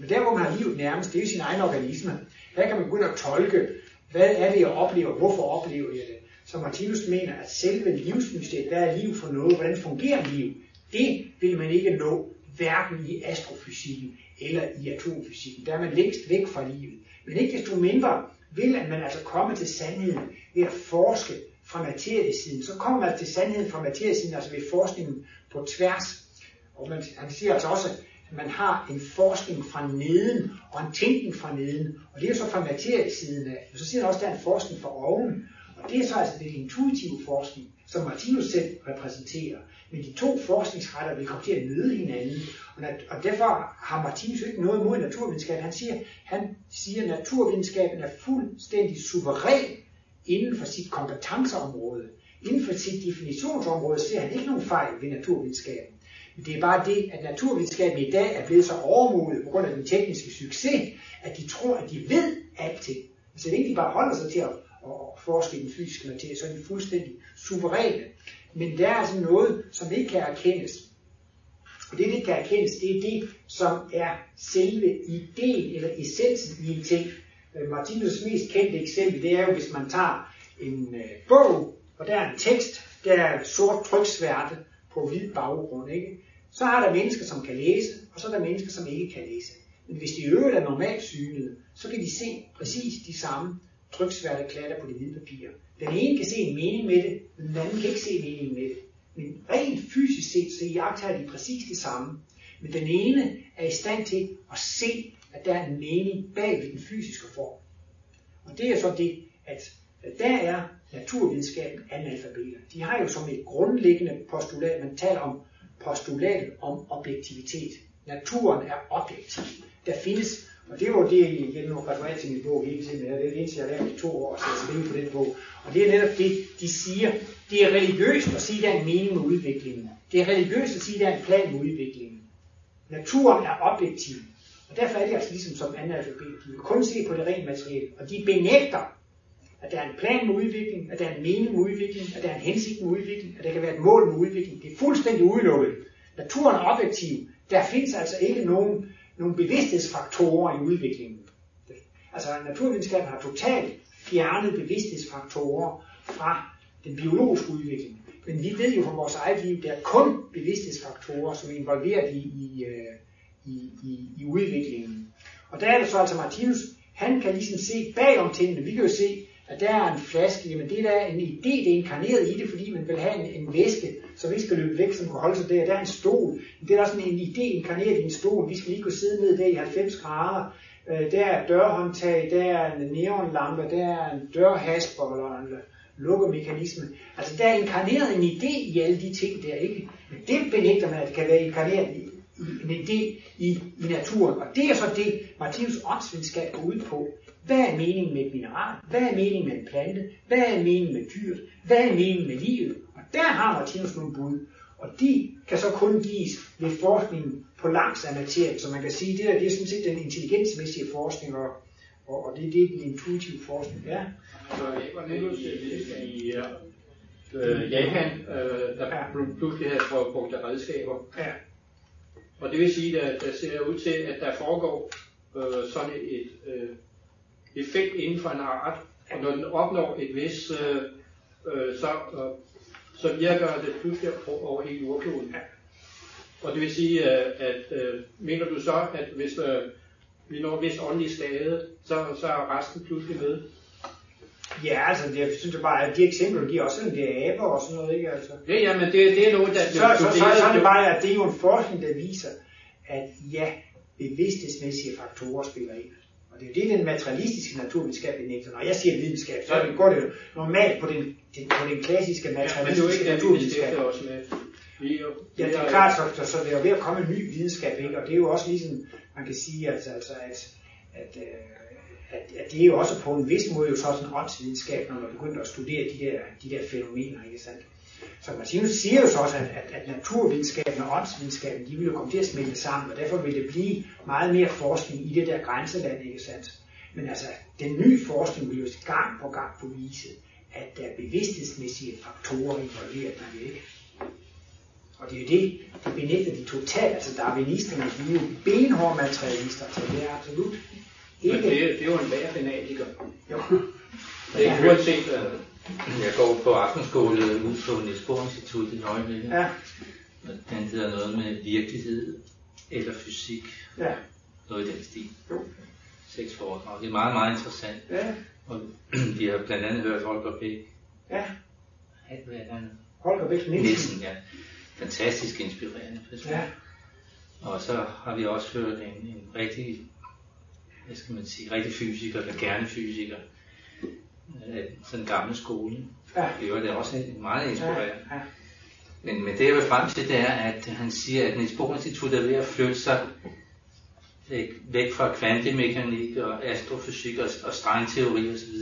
Men der, hvor man har livet nærmest, det er jo sin egen organisme. Her kan man begynde at tolke, hvad er det, jeg oplever, hvorfor oplever jeg det. Så Martinus mener, at selve livsmysteriet, hvad er liv for noget, hvordan fungerer liv, det vil man ikke nå, hverken i astrofysikken eller i atomfysikken. Der er man længst væk fra livet. Men ikke desto mindre vil at man altså komme til sandheden ved at forske fra materiesiden. Så kommer man til sandheden fra materiesiden, altså ved forskningen på tværs. Og man, han siger altså også, at man har en forskning fra neden og en tænkning fra neden. Og det er jo så fra materiesiden af. Og så siger han også, at der er en forskning fra oven. Og det er så altså den intuitive forskning, som Martinus selv repræsenterer. Men de to forskningsretter vil komme til at møde hinanden. Og, derfor har Martinus ikke noget imod naturvidenskab. Han siger, han siger, at naturvidenskaben er fuldstændig suveræn inden for sit kompetenceområde. Inden for sit definitionsområde ser han ikke nogen fejl ved naturvidenskaben. Men det er bare det, at naturvidenskaben i dag er blevet så overmodet på grund af den tekniske succes, at de tror, at de ved alting. Så det ikke de bare holder sig til at, at forske i den fysiske materie, så er de fuldstændig suveræne. Men der er altså noget, som ikke kan erkendes. Og det, det kan erkendes, det er det, som er selve ideen eller essensen i en ting. Øh, Martinus mest kendte eksempel, det er jo, hvis man tager en øh, bog, og der er en tekst, der er sort tryksværte på hvid baggrund, ikke? Så har der mennesker, som kan læse, og så er der mennesker, som ikke kan læse. Men hvis de øvrigt er normalt synede, så kan de se præcis de samme tryksværte klatter på det hvide papir. Den ene kan se en mening med det, men den anden kan ikke se meningen med det. Men rent fysisk set, så jagter de præcis det samme. Men den ene er i stand til at se, at der er en mening bag ved den fysiske form. Og det er så det, at der er naturvidenskaben analfabeter. De har jo som et grundlæggende postulat, man taler om postulatet om objektivitet. Naturen er objektiv. Der findes, og det var det, jeg nu refererer til min bog hele tiden, det er det eneste, jeg har lært i to år, så jeg skrive på den bog. Og det er netop det, de siger, det er religiøst at sige, at der er en mening med udviklingen. Det er religiøst at sige, at der er en plan med udviklingen. Naturen er objektiv. Og derfor er det altså ligesom som analfabet. De vil kun se på det rent materielle. Og de benægter, at der er en plan med udvikling, at der er en mening med udvikling, at der er en hensigt med udvikling, at der kan være et mål med udvikling. Det er fuldstændig udelukket. Naturen er objektiv. Der findes altså ikke nogen, nogle bevidsthedsfaktorer i udviklingen. Altså naturvidenskaben har totalt fjernet bevidsthedsfaktorer fra den biologiske udvikling. Men vi ved jo fra vores eget liv, der er kun bevidsthedsfaktorer, som er involveret i, i, i, i, i udviklingen. Og der er det så altså Martinus, han kan ligesom se bagom tingene. Vi kan jo se, at der er en flaske, jamen det der er en idé, det er inkarneret i det, fordi man vil have en, en væske, som ikke skal løbe væk, som kan holde sig der. Der er en stol. Det er der sådan en idé inkarneret i en stol. Vi skal lige kunne sidde ned der i 90 grader. Øh, der er dørhåndtag, der er en neonlampe, der er en dørhasper eller en lukkemekanisme. Altså der er inkarneret en idé i alle de ting der, ikke? Men det benægter man, at det kan være inkarneret i, en idé i, i naturen. Og det er så det, Martinus åndsvidenskab går ud på. Hvad er meningen med et mineral? Hvad er meningen med en plante? Hvad er meningen med dyret? Hvad er meningen med livet? Og der har Martinus nogle bud. Og de kan så kun gives ved forskningen på langs af materien. Så man kan sige, det der det er sådan set den intelligensmæssige forskning, og, og, og det er det, den intuitive forskning er. Så jeg var netop i øh, Japan, øh, der pludselig havde brugt redskaber. Ja. Og det vil sige, at der ser ud til, at der foregår øh, sådan et øh, effekt inden for en art, og når den opnår et vis, øh, øh, så, øh, så virker det pludselig over hele jordkloden. Og det vil sige, at, at øh, mener du så, at hvis øh, vi når vis åndelig skade, så, så er resten pludselig med? Ja, altså, det, jeg synes jeg bare, at de eksempler, de giver også, selvom det er aber og sådan noget, ikke? Altså. Ja, ja, men det, det er noget, der... Så, så, så, så, så er det bare, at det er jo en forskning, der viser, at ja, bevidsthedsmæssige faktorer spiller ind. Og det er jo det, den materialistiske naturvidenskab benægter. Når jeg siger videnskab, så går det jo normalt på den, den, på den klassiske materialistiske ja, naturvidenskab. Også med. Vi jo, Ja, det er klart, så, så, så det er jo ved at komme en ny videnskab, ikke? og det er jo også ligesom, man kan sige, at, altså, at, at, øh, at, at det er jo også på en vis måde jo så sådan en åndsvidenskab, når man begynder at studere de der, de der fænomener, ikke sandt? Så Martinus siger jo så også, at, at, at naturvidenskaben og åndsvidenskaben, de vil jo komme til at smelte sammen, og derfor vil det blive meget mere forskning i det der grænseland, ikke sandt? Men altså, den nye forskning vil jo gang på gang bevise, at der er bevidsthedsmæssige faktorer involveret i det, ikke? Og det er jo det, det benægter de totalt. Altså darwinisterne, de er jo benhårde materialister, så det er absolut Men ikke... det, er- det er jo en hver fanatiker. Jo. Det er ikke uanset. Jeg går på aftenskole ud på Niels Bohr Institut i øjeblikket. Ja, Den hedder noget med virkelighed eller fysik. ja, Noget i den stil. Jo. Seks foredrag. Det er meget, meget interessant. ja, Og vi har blandt andet hørt Holger Bæk. ja. Hvad han? Holger Bæk Nielsen. Nielsen, ja. Fantastisk inspirerende person. Ja, Og så har vi også hørt en, en rigtig, hvad skal man sige, rigtig fysiker, eller gerne fysiker, af sådan en gammel skole. ja, Det var det også meget ja, inspirerende. ja. Men, men det jeg vil frem til, det er, at han siger, at Niels Bohr Institut er ved at flytte sig væk, fra kvantemekanik og astrofysik og, og strengteori osv.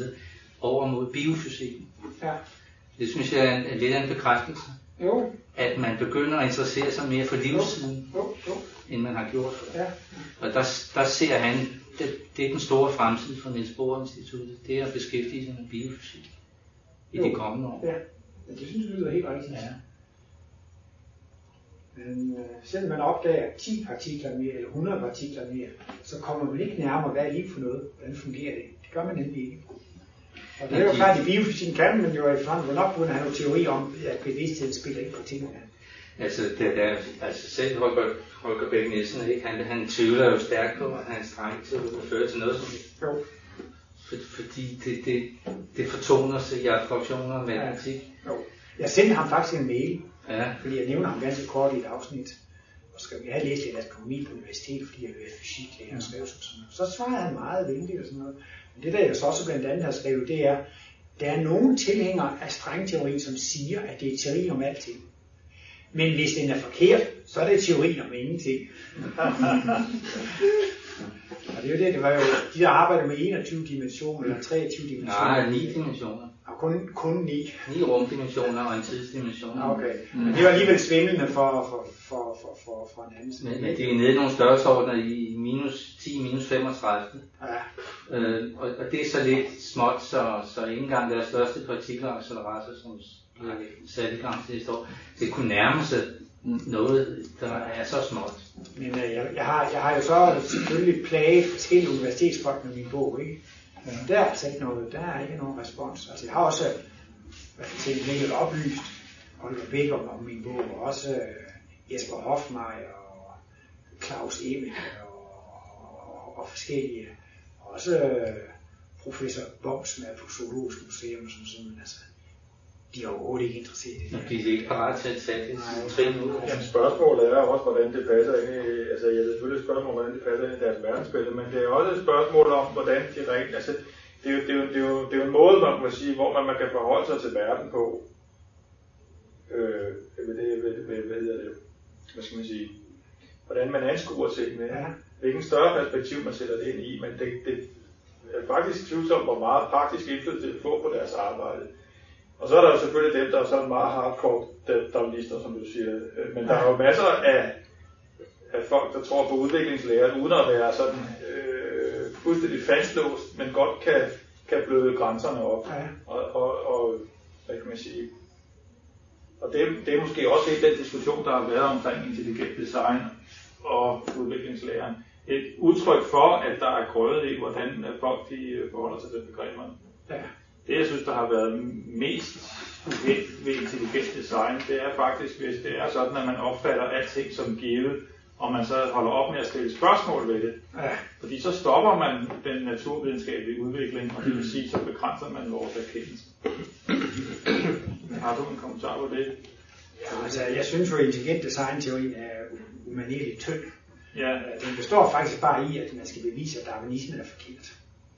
over mod biofysikken. ja. Det synes jeg er en, er lidt af en bekræftelse, Jo, at man begynder at interessere sig mere for livssiden, jo, jo. end man har gjort før. Ja, Og der, der ser han, det, det er den store fremtid for Niels Bohr Instituttet, det er at beskæftige sig med biofysik i de Jo. kommende år. ja. Men det synes jeg lyder helt rigtigt. Ja. Men øh, selvom man opdager 10 partikler mere, eller 100 partikler mere, så kommer man ikke nærmere, hvad er liv for noget? Hvordan fungerer det? Det gør man nemlig ikke. Og det er jo de- klart, at i biofysikken kan man jo efterhånden nok begynde at have nogle teori om, at bevidstheden spiller ind på tingene. Altså, det, der, altså selv Holger, Holger Bæk Nielsen, ikke? Han, han tvivler jo stærkt på, at hans dreng til at føre til noget som helst. Jo. For, fordi det, det, det fortoner sig i abstraktioner og matematik. Jo. Jeg sendte ham faktisk en mail, Ja, fordi jeg nævner ham ganske kort i et afsnit. Og skal jeg havde læst lidt astronomi på universitetet, fordi jeg ville være fysiklærer og skrev sådan noget. Så svarede han meget venligt og sådan noget. Men det der jeg så også blandt andet har skrevet, det er, der er nogle tilhængere af strengteori, som siger, at det er teori om alting. Men hvis den er forkert, så er det teori om ingenting. og det er jo det, det var jo, de der arbejder med 21 dimensioner, eller 23 dimensioner. nej, ni dimensioner. Og kun, kun 9. Ni rumdimensioner og en tidsdimension. Okay. Men det var alligevel svimlende for, for, for, for, for, for en anden side. Men, men det er nede i nogle størrelsesordener i minus 10, minus 35. Ja, Øh, og, og det er så lidt småt, så, så ikke engang deres største partikelaccelerator, som bliver sat i gang sidste år, det kunne nærme sig noget, der er så småt. men øh, jeg, jeg, har, jeg har jo så selvfølgelig plaget forskellige universitetsfolk med min bog, ikke? Men der er altså ikke noget, der er ikke nogen respons. Altså jeg har også hvad skal jeg oplyst Oliver Bækker om, om min bog, og også øh, Jesper Hoffmeier og Claus Emil og, og, og forskellige. Og også øh, professor Boms som er på Zoologisk Museum, som sådan, altså, de er overhovedet ikke interesseret i det. De er ikke parat til at tage det trin ud. Jamen spørgsmålet er også, hvordan det passer ind i, altså jeg er selvfølgelig et spørgsmål, hvordan det passer ind i deres verdensbillede, men det er også et spørgsmål om, hvordan de rent, altså det er jo, det er jo, det er jo, det er jo en måde, man kan sige, hvor man, man kan forholde sig til verden på. Øh, hvad, det, hvad, hvad, hvad hedder det? Hvad skal man sige? Hvordan man anskuer tingene. Ja. Hvilken større perspektiv man sætter det ind i, men det, det er faktisk tvivlsomt, hvor meget praktisk indflydelse det får på deres arbejde. Og så er der jo selvfølgelig dem, der er sådan meget hardcore darwinister, som du siger. Øh, Men der er jo masser af, af folk, der tror på udviklingslære, uden at være sådan øh, fuldstændig fastlåst, men godt kan, kan bløde grænserne op. Ja. Og, og, og hvad kan man sige? Og det, det er måske også lidt den diskussion, der har været omkring intelligent design og udviklingslæren. Et udtryk for, at der er grøde i, hvordan folk de forholder sig til begreberne. Ja. Det, jeg synes, der har været mest uheldigt ved intelligent design, det er faktisk, hvis det er sådan, at man opfatter alting som givet, og man så holder op med at stille spørgsmål ved det. Ja. Fordi så stopper man den naturvidenskabelige udvikling, og det vil sige, så begrænser man vores erkendelse. Har du en kommentar på det? Ja, altså, jeg synes jo, at intelligent design-teorien er umanerligt tynd. Ja, Den består faktisk bare i, at man skal bevise, at darwinismen er forkert.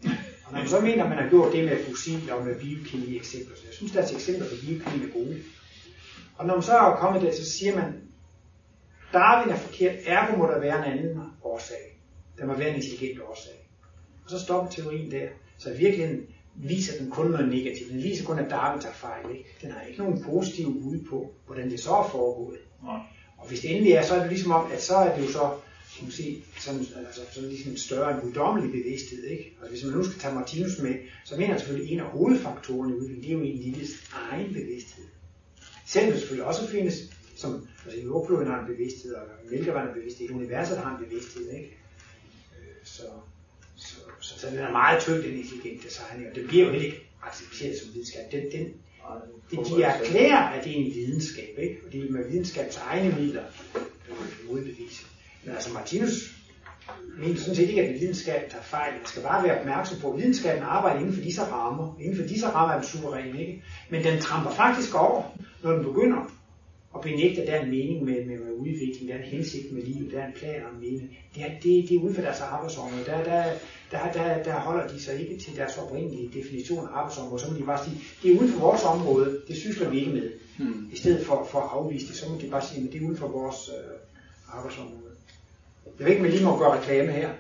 Og når man så mener, at man har gjort det med fossil og med biokemi eksempler, så jeg synes, deres eksempler på biokemi er gode. Og når man så er kommet der, så siger man, Darwin er forkert, ergo må der være en anden årsag. Der må være en intelligent årsag. Og så stopper teorien der. Så i virkeligheden viser den kun noget negativt. Den viser kun, at Darwin tager fejl. Ikke? Den har ikke nogen positive bud på, hvordan det så er foregået. Nej. Og hvis det endelig er, så er det ligesom om, at så er det jo så, kan man sige, sådan, altså, sådan ligesom større en guddommelig bevidsthed. Ikke? Og hvis man nu skal tage Martinus med, så mener han selvfølgelig, at en af hovedfaktorerne i udviklingen, det er jo en lille egen bevidsthed. Selvom det selvfølgelig også findes, som altså, jordkloden har en bevidsthed, og mælkevand har en bevidsthed, universet har en bevidsthed. Ikke? Øh, Så, så, så, så den er meget tynd, den intelligente design, og det bliver jo heller ikke accepteret som videnskab. Den, den, det, de erklærer, at det er en videnskab, ikke? og det er med videnskabs egne midler øh, modbevise. Men altså Martinus mener sådan set ikke, at videnskab tager fejl. Man skal bare være opmærksom på, at videnskaben arbejder inden for disse rammer. Inden for disse rammer er den suveræn, ikke? Men den tramper faktisk over, når den begynder at benægte, at der er en mening med, med, med udvikling, der er en hensigt med livet, der er en plan og en mening. Det er, det, det er uden for deres arbejdsområde. Der, der, der, der, der holder de sig ikke til deres oprindelige definition af arbejdsområde. Så må de bare sige, det er uden for vores område, det sysler vi ikke med. Hmm. I stedet for, for at afvise det, så må de bare sige, at det er uden for vores øh, arbejdsområde. Jeg ved ikke, om jeg lige må gøre reklame her.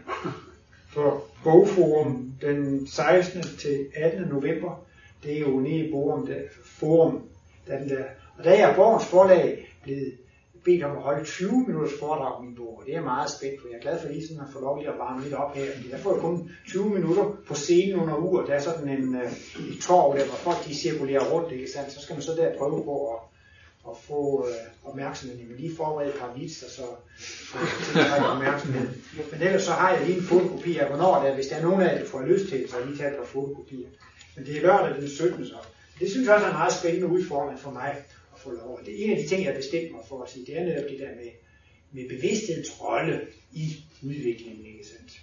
For Bogforum den 16. til 18. november, det er jo nede i Borum, der, Forum, der den der. Og der er Borgens forlag blevet bedt om at holde 20 minutters foredrag om min bog, og det er jeg meget spændt på. Jeg er glad for, at I sådan har fået lov at varme lidt op her, Jeg får jo kun 20 minutter på scenen under uger. Der er sådan en, øh, et torv der, hvor folk de cirkulerer rundt, ikke sandt? Så skal man så der prøve på at, at få øh, opmærksomhed. Men lige forberede et par vitser, så så tiltrække opmærksomhed. Men ellers så har jeg lige en fotokopi af, hvornår det er. Hvis der er nogen af jer, der får lyst til så har jeg lige taget et par fotokopier. Men det er lørdag den 17. så. Det synes jeg også er en meget spændende udfordring for mig at få lov. Det er en af de ting, jeg bestemt mig for at sige, det er netop det der med, med bevidsthedens rolle i udviklingen, ikke sandt?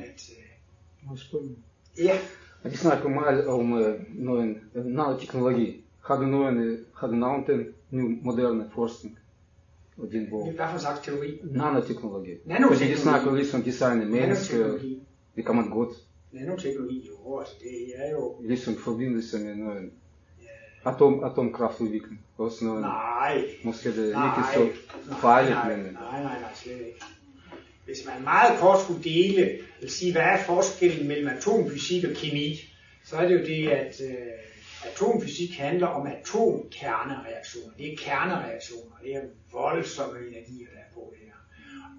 At, øh, jeg ja, Og de snakker meget om den nu moderne forskning og din bog? hvad for en slags teori? Nanoteknologi. Nanoteknologi. Fordi de snakker ligesom design af mennesker. Det kan man godt. Nanoteknologi, jo, altså det er jo... Ligesom forbindelse med noget atom, atomkraftudvikling. Også noget, Nej, måske det er ikke så farligt, nej, men nej, nej, nej, slet ikke. Hvis man meget kort skulle dele, eller sige, hvad er forskellen mellem atomfysik og kemi, så er det jo det, at øh, atomfysik handler om atomkernereaktioner. Det er kernereaktioner. Det er voldsomme energier, der er på det her.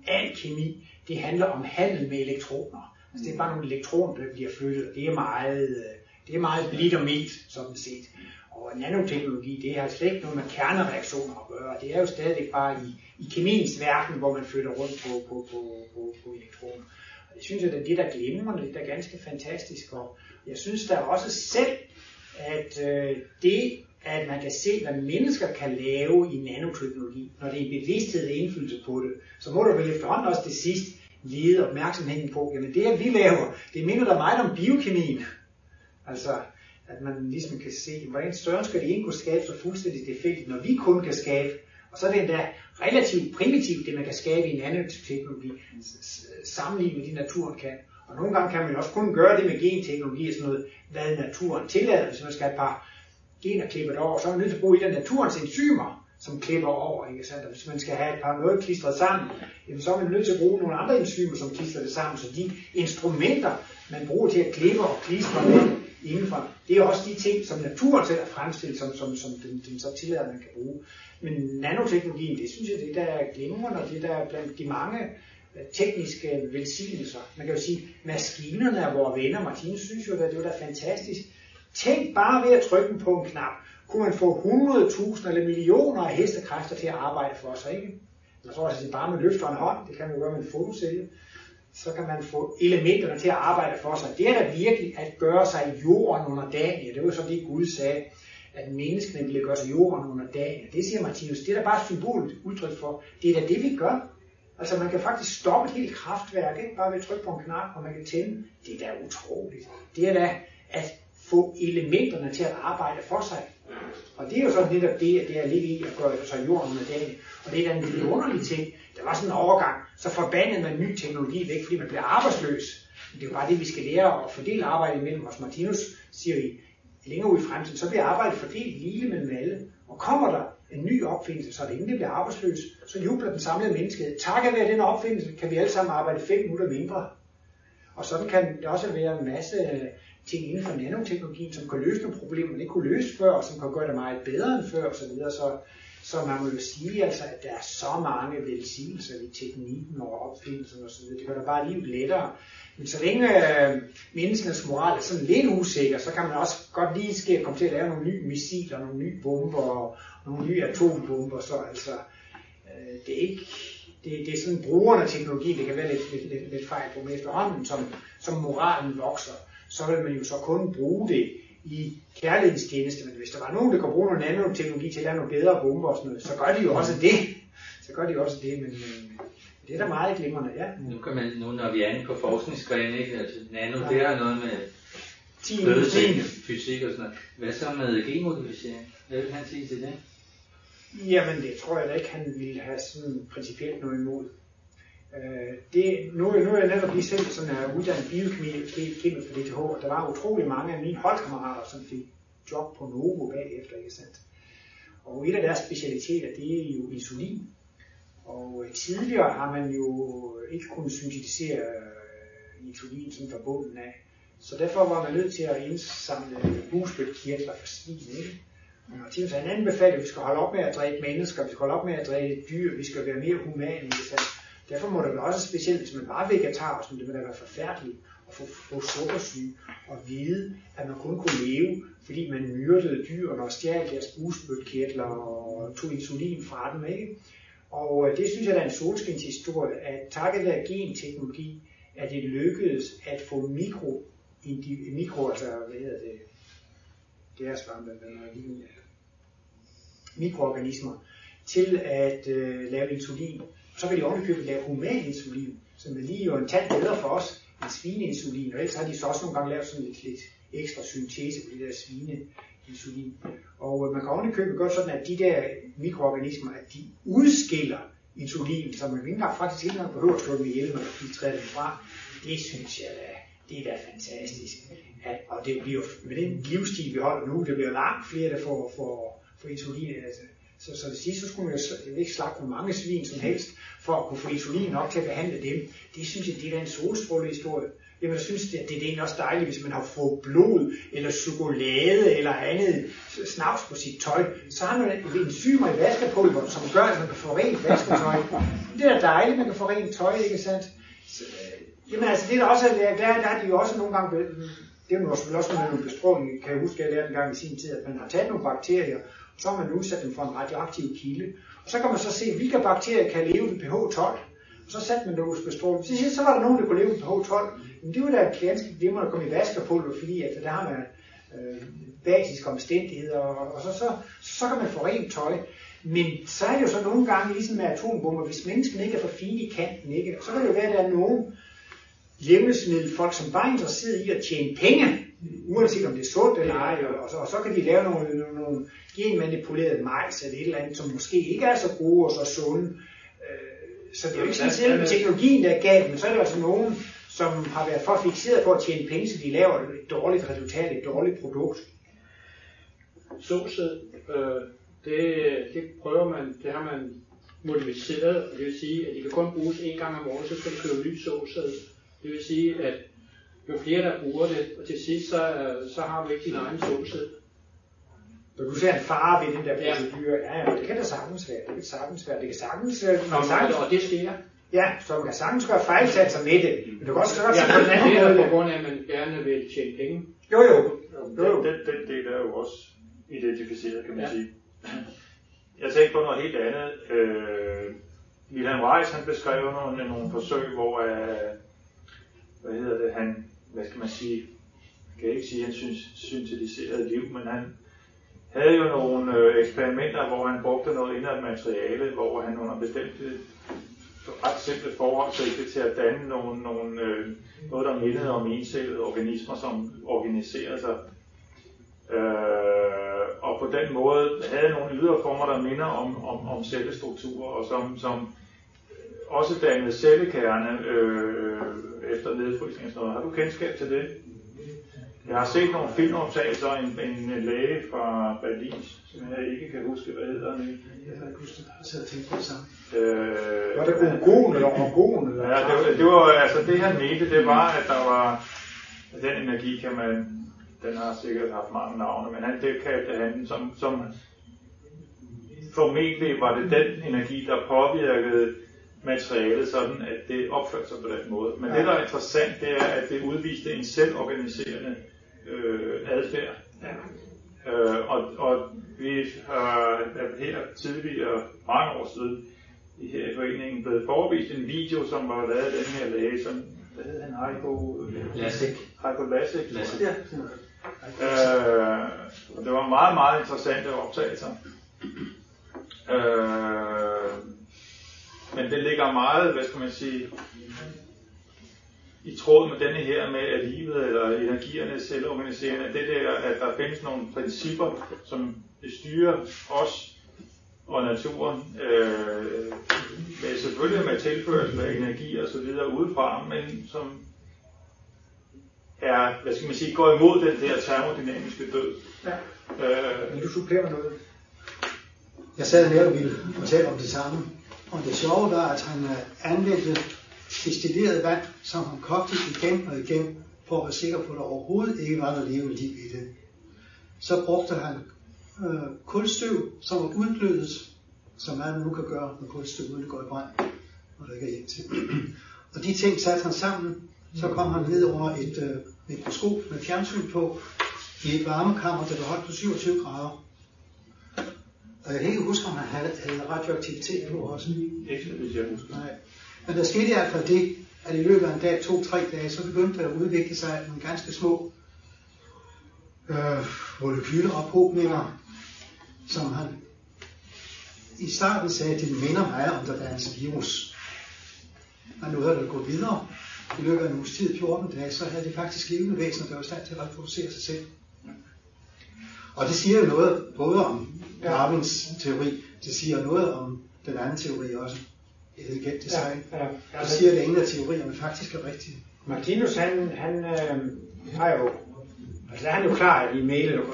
Al kemi, det handler om handel med elektroner. Altså, det er bare nogle elektroner, der bliver flyttet, det er meget, øh, det er meget blidt og mildt, sådan set. Og nanoteknologi, det har slet ikke noget med kernereaktioner at gøre. Det er jo stadig bare i, i kemiens verden, hvor man flytter rundt på, på, på, på, på elektroner. Og det synes jeg, det er det, der glemmer, det er ganske fantastisk. Og jeg synes da også selv, at øh, det, at man kan se, hvad mennesker kan lave i nanoteknologi, når det er bevidsthed og indflydelse på det, så må du vel efterhånden også det sidst lede opmærksomheden på, jamen det, her vi laver, det minder da meget om biokemien. Altså, at man ligesom kan se, hvordan større skal det ene kunne skabe så fuldstændig defekt, når vi kun kan skabe. Og så er det endda relativt primitivt, det man kan skabe i nanoteknologi, sammenlignet med det naturen kan. Og nogle gange kan man også kun gøre det med genteknologi og sådan noget, hvad naturen tillader. Hvis man skal have et par gener klippet over, så er man nødt til at bruge et af naturens enzymer, som klipper over. Ikke sandt? Og hvis man skal have et par noget klistret sammen, jamen, så er man nødt til at bruge nogle andre enzymer, som klistrer det sammen. Så de instrumenter, man bruger til at klippe og klistre med indenfor, det er også de ting, som naturen selv har fremstillet, som, som, som den, den så tillader, man kan bruge. Men nanoteknologien, det synes jeg, det der er glimrende, og det der er blandt de mange tekniske velsignelser. Man kan jo sige, maskinerne er vores venner. Martinus synes jo, at det var da fantastisk. Tænk bare ved at trykke på en knap, kunne man få 100.000 eller millioner af hestekræfter til at arbejde for sig, ikke? Jeg tror også det bare med løft for en hånd, det kan man gøre med en fotocelle, så kan man få elementerne til at arbejde for sig. Det er da virkelig at gøre sig jorden under dagen. Det var så det Gud sagde, at menneskene ville gøre sig jorden under dagen. Det siger Martinus, det er da bare et udtryk for, det er da det vi gør. Altså man kan faktisk stoppe et helt kraftværk, ikke? bare ved at trykke på en knap, og man kan tænde. Det er da utroligt. Det er da at få elementerne til at arbejde for sig. Og det er jo sådan netop det, at det er lidt i at gøre sig jorden med dagen. Og det er da en lidt underlig ting. Der var sådan en overgang, så forbandede man ny teknologi væk, fordi man bliver arbejdsløs. Men det er jo bare det, vi skal lære at fordele arbejdet imellem os. Martinus siger vi, længere ud i fremtiden, så bliver arbejdet fordelt lille mellem alle. Og kommer der en ny opfindelse, så det ingen bliver arbejdsløs, så jubler den samlede menneskehed. Takket være den opfindelse kan vi alle sammen arbejde 5 minutter mindre. Og sådan kan der også være en masse øh, ting inden for nanoteknologien, som kan løse nogle problemer, man ikke kunne løse før, og som kan gøre det meget bedre end før osv. Så, så, så man må jo sige, altså, at der er så mange velsignelser i teknikken og opfindelsen osv. Det gør da bare livet lettere. Men så længe øh, menneskenes moral er sådan lidt usikker, så kan man også godt lige ske at komme til at lave nogle nye missiler, nogle nye bomber og nogle nye atombomber. Så altså, øh, det er ikke det, det er sådan brugerne af teknologi, det kan være lidt, lidt, lidt, lidt fejl på, men efterhånden, som, som moralen vokser, så vil man jo så kun bruge det i kærlighedens tjeneste, men hvis der var nogen, der kunne bruge noget nanoteknologi til at lave nogle bedre bomber og sådan noget, så gør de jo også det. Så gør de også det, men øh, det er da meget glimrende, ja. Nu, kan man, nu når vi er inde på forskningsgren, ikke? Altså, nano, ja. det er noget med Team, blødting, fysik og sådan noget. Hvad så med genmodificering? Hvad vil han sige til det? Jamen, det tror jeg da ikke, han ville have sådan principielt noget imod. Øh, det, nu, nu er jeg netop lige selv sådan er uddannet biokemi på DTH, og der var utrolig mange af mine holdkammerater, som fik job på Novo bagefter, ikke sandt? Og et af deres specialiteter, det er jo insulin. Og øh, tidligere har man jo ikke kunnet syntetisere øh, insulin sådan fra bunden af. Så derfor var man nødt til at indsamle bugspytkirtler for svin, ikke? Men til en anden befaling, at vi skal holde op med at dræbe mennesker, vi skal holde op med at dræbe dyr, vi skal være mere humane. Altså, derfor må det være også specielt, hvis man var vegetar, så det må da være forfærdeligt at få, få sukkersyge og vide, at man kun kunne leve, fordi man myrdede dyrene og stjal deres bugspytkirtler og tog insulin fra dem. Ikke? Og øh, det synes jeg der er en solskinshistorie, at takket være genteknologi, at det lykkedes at få mikro, mikro altså hvad hedder det, gærsvampe er svampe, mikroorganismer, til at øh, lave insulin. Og så kan de ovenikøbet lave human insulin, som er lige jo en tand bedre for os end svineinsulin. Og ellers har de så også nogle gange lavet sådan lidt, lidt ekstra syntese på det der svineinsulin. Og øh, man kan ovenikøbet gøre sådan, at de der mikroorganismer, at de udskiller insulin, så man ikke engang faktisk ikke engang behøver at slå dem ihjel, når de træder dem fra. Det synes jeg da, det er da fantastisk. At, og det bliver med den livsstil, vi holder nu, det bliver langt flere, der får, får, får insulin. Altså, så, så det sidste, så skulle man jo ikke slagte mange svin som helst, for at kunne få insulin nok til at behandle dem. Det synes jeg, det er en solstråle historie. Jamen, jeg synes, det, det, det er egentlig også dejligt, hvis man har fået blod, eller chokolade, eller andet snavs på sit tøj. Så har man enzymer i vaskepulver, som gør, at man kan få rent vasketøj. Det er da dejligt, at man kan få rent tøj, ikke sandt? Så, øh, jamen altså, det der også, der, der har de jo også nogle gange, det er jo også, også med nogle bestråling, kan jeg huske, at jeg lærte en gang i sin tid, at man har taget nogle bakterier, og så har man udsat dem for en radioaktiv kilde. Og så kan man så se, hvilke bakterier kan leve ved pH 12. Og så satte man noget bestråling. Så, så var der nogen, der kunne leve ved pH 12. Men det var da ganske glimrende at komme i vaskerpulver, fordi at der har man øh, basiske omstændigheder, og, og så, så, så kan man få rent tøj. Men så er det jo så nogle gange ligesom med atombomber, hvis menneskene ikke er for fine i kanten, ikke? så kan det jo være, at der er nogen levnedsmiddelfolk, som bare er interesseret i at tjene penge, uanset om det er sundt eller ej, og så, og så kan de lave nogle, nogle, nogle genmanipulerede majs eller et eller andet, som måske ikke er så gode og så sunde. Øh, så det er jo ikke sådan selve teknologien, der er galt, men så er det altså nogen, som har været for fixeret på at tjene penge, så de laver et dårligt resultat, et dårligt produkt. Såsæd, øh, det, det prøver man, det har man modificeret, og det vil sige, at de kan kun bruges en gang om året, så skal du købe ny såsæd. Det vil sige, at jo flere der bruger det, og til sidst så, så har du ikke din egen. Så du ser en fare ved den der procedure. Ja, ja, det kan da sagtens være. Det kan sagtens være. Det kan sagtens, øh, man sagtens, og det sker. Ja, så man kan sagtens gøre fejlsatser med det. Men du kan også gøre ja, på den anden måde. Det er på grund af, at man gerne vil tjene penge. Jo, jo. jo, jo. Den, den del er jo også identificeret, kan man ja. sige. Jeg tænker på noget helt andet. Øh, Wilhelm Reis, han beskrev nogle, nogle forsøg, hvor øh, hvad hedder det, han, hvad skal man sige, kan ikke sige, at han synes, syntetiserede liv, men han havde jo nogle øh, eksperimenter, hvor han brugte noget indre materiale, hvor han under bestemte ret simple forhold søgte til at danne nogle, nogle, øh, noget, der mindede om encellede organismer, som organiserede sig. Øh, og på den måde havde nogle ydre former, der minder om, om, om cellestrukturer, og som, som også dannede cellekerne øh, øh efter nedfrysning og sådan noget. Har du kendskab til det? Jeg har set nogle filmoptagelser af en, en, en læge fra Berlin, som jeg ikke kan huske, hvad hedder han. Jeg kan ikke huske det. Jeg tænker på det samme. Øh, Var det Ogon eller Orgon? Eller Ja, det var, det var, altså det han mente, det var, at der var, at den energi kan man, den har sikkert haft mange navne, men han, det kaldte han som, som formentlig var det den energi, der påvirkede materialet sådan, at det opførte sig på den måde. Men det, der er interessant, det er, at det udviste en selvorganiserende øh, adfærd. Øh, og, og vi har er her tidligere, mange år siden, i her i foreningen blevet forvist en video, som var lavet af den her læge, som, hvad hed han, Heiko? Lasik. Heiko Lasik. Lasik. Ja. Øh, og det var meget, meget interessante optagelser. Øh, men det ligger meget, hvad skal man sige, i tråd med denne her med, at livet eller energierne er selvorganiserende, det der, at der findes nogle principper, som styrer os og naturen, øh, med, selvfølgelig med tilførsel af energi og så videre udefra, men som er, hvad skal man sige, går imod den der termodynamiske død. Ja. Øh, Vil du supplere noget? Jeg sad her og ville fortælle om det samme. Og det sjove var, at han øh, anvendte destilleret vand, som han kogte igen og igen, for at være sikker på, at der overhovedet ikke var noget levende liv i det. Så brugte han øh, kulstøv, som var udglødet, som man nu kan gøre med kulstøv, uden det går i brand, og der ikke er til. og de ting satte han sammen, så kom han ned over et øh, mikroskop med fjernsyn på, i et varmekammer, der var holdt på 27 grader. Og jeg kan ikke huske, om han havde, havde radioaktivitet på også. Ikke, hvis jeg husker. Nej. Men der skete i hvert fald det, at i løbet af en dag, to-tre dage, så begyndte der at udvikle sig nogle ganske små øh, molekyleophobninger, som han i starten sagde, at det minder meget om der dannes virus. Men nu havde det gået videre. I løbet af en uges tid, 14 dage, så havde de faktisk levende væsener, der var i stand til at reproducere sig selv. Og det siger jo noget både om Darwins teori, det siger noget om den anden teori også, intelligent design. Ja, ja. Det siger, at ingen af teorierne faktisk er rigtige. Martinus, han, han øh, har jo, altså han er jo klar i mailet om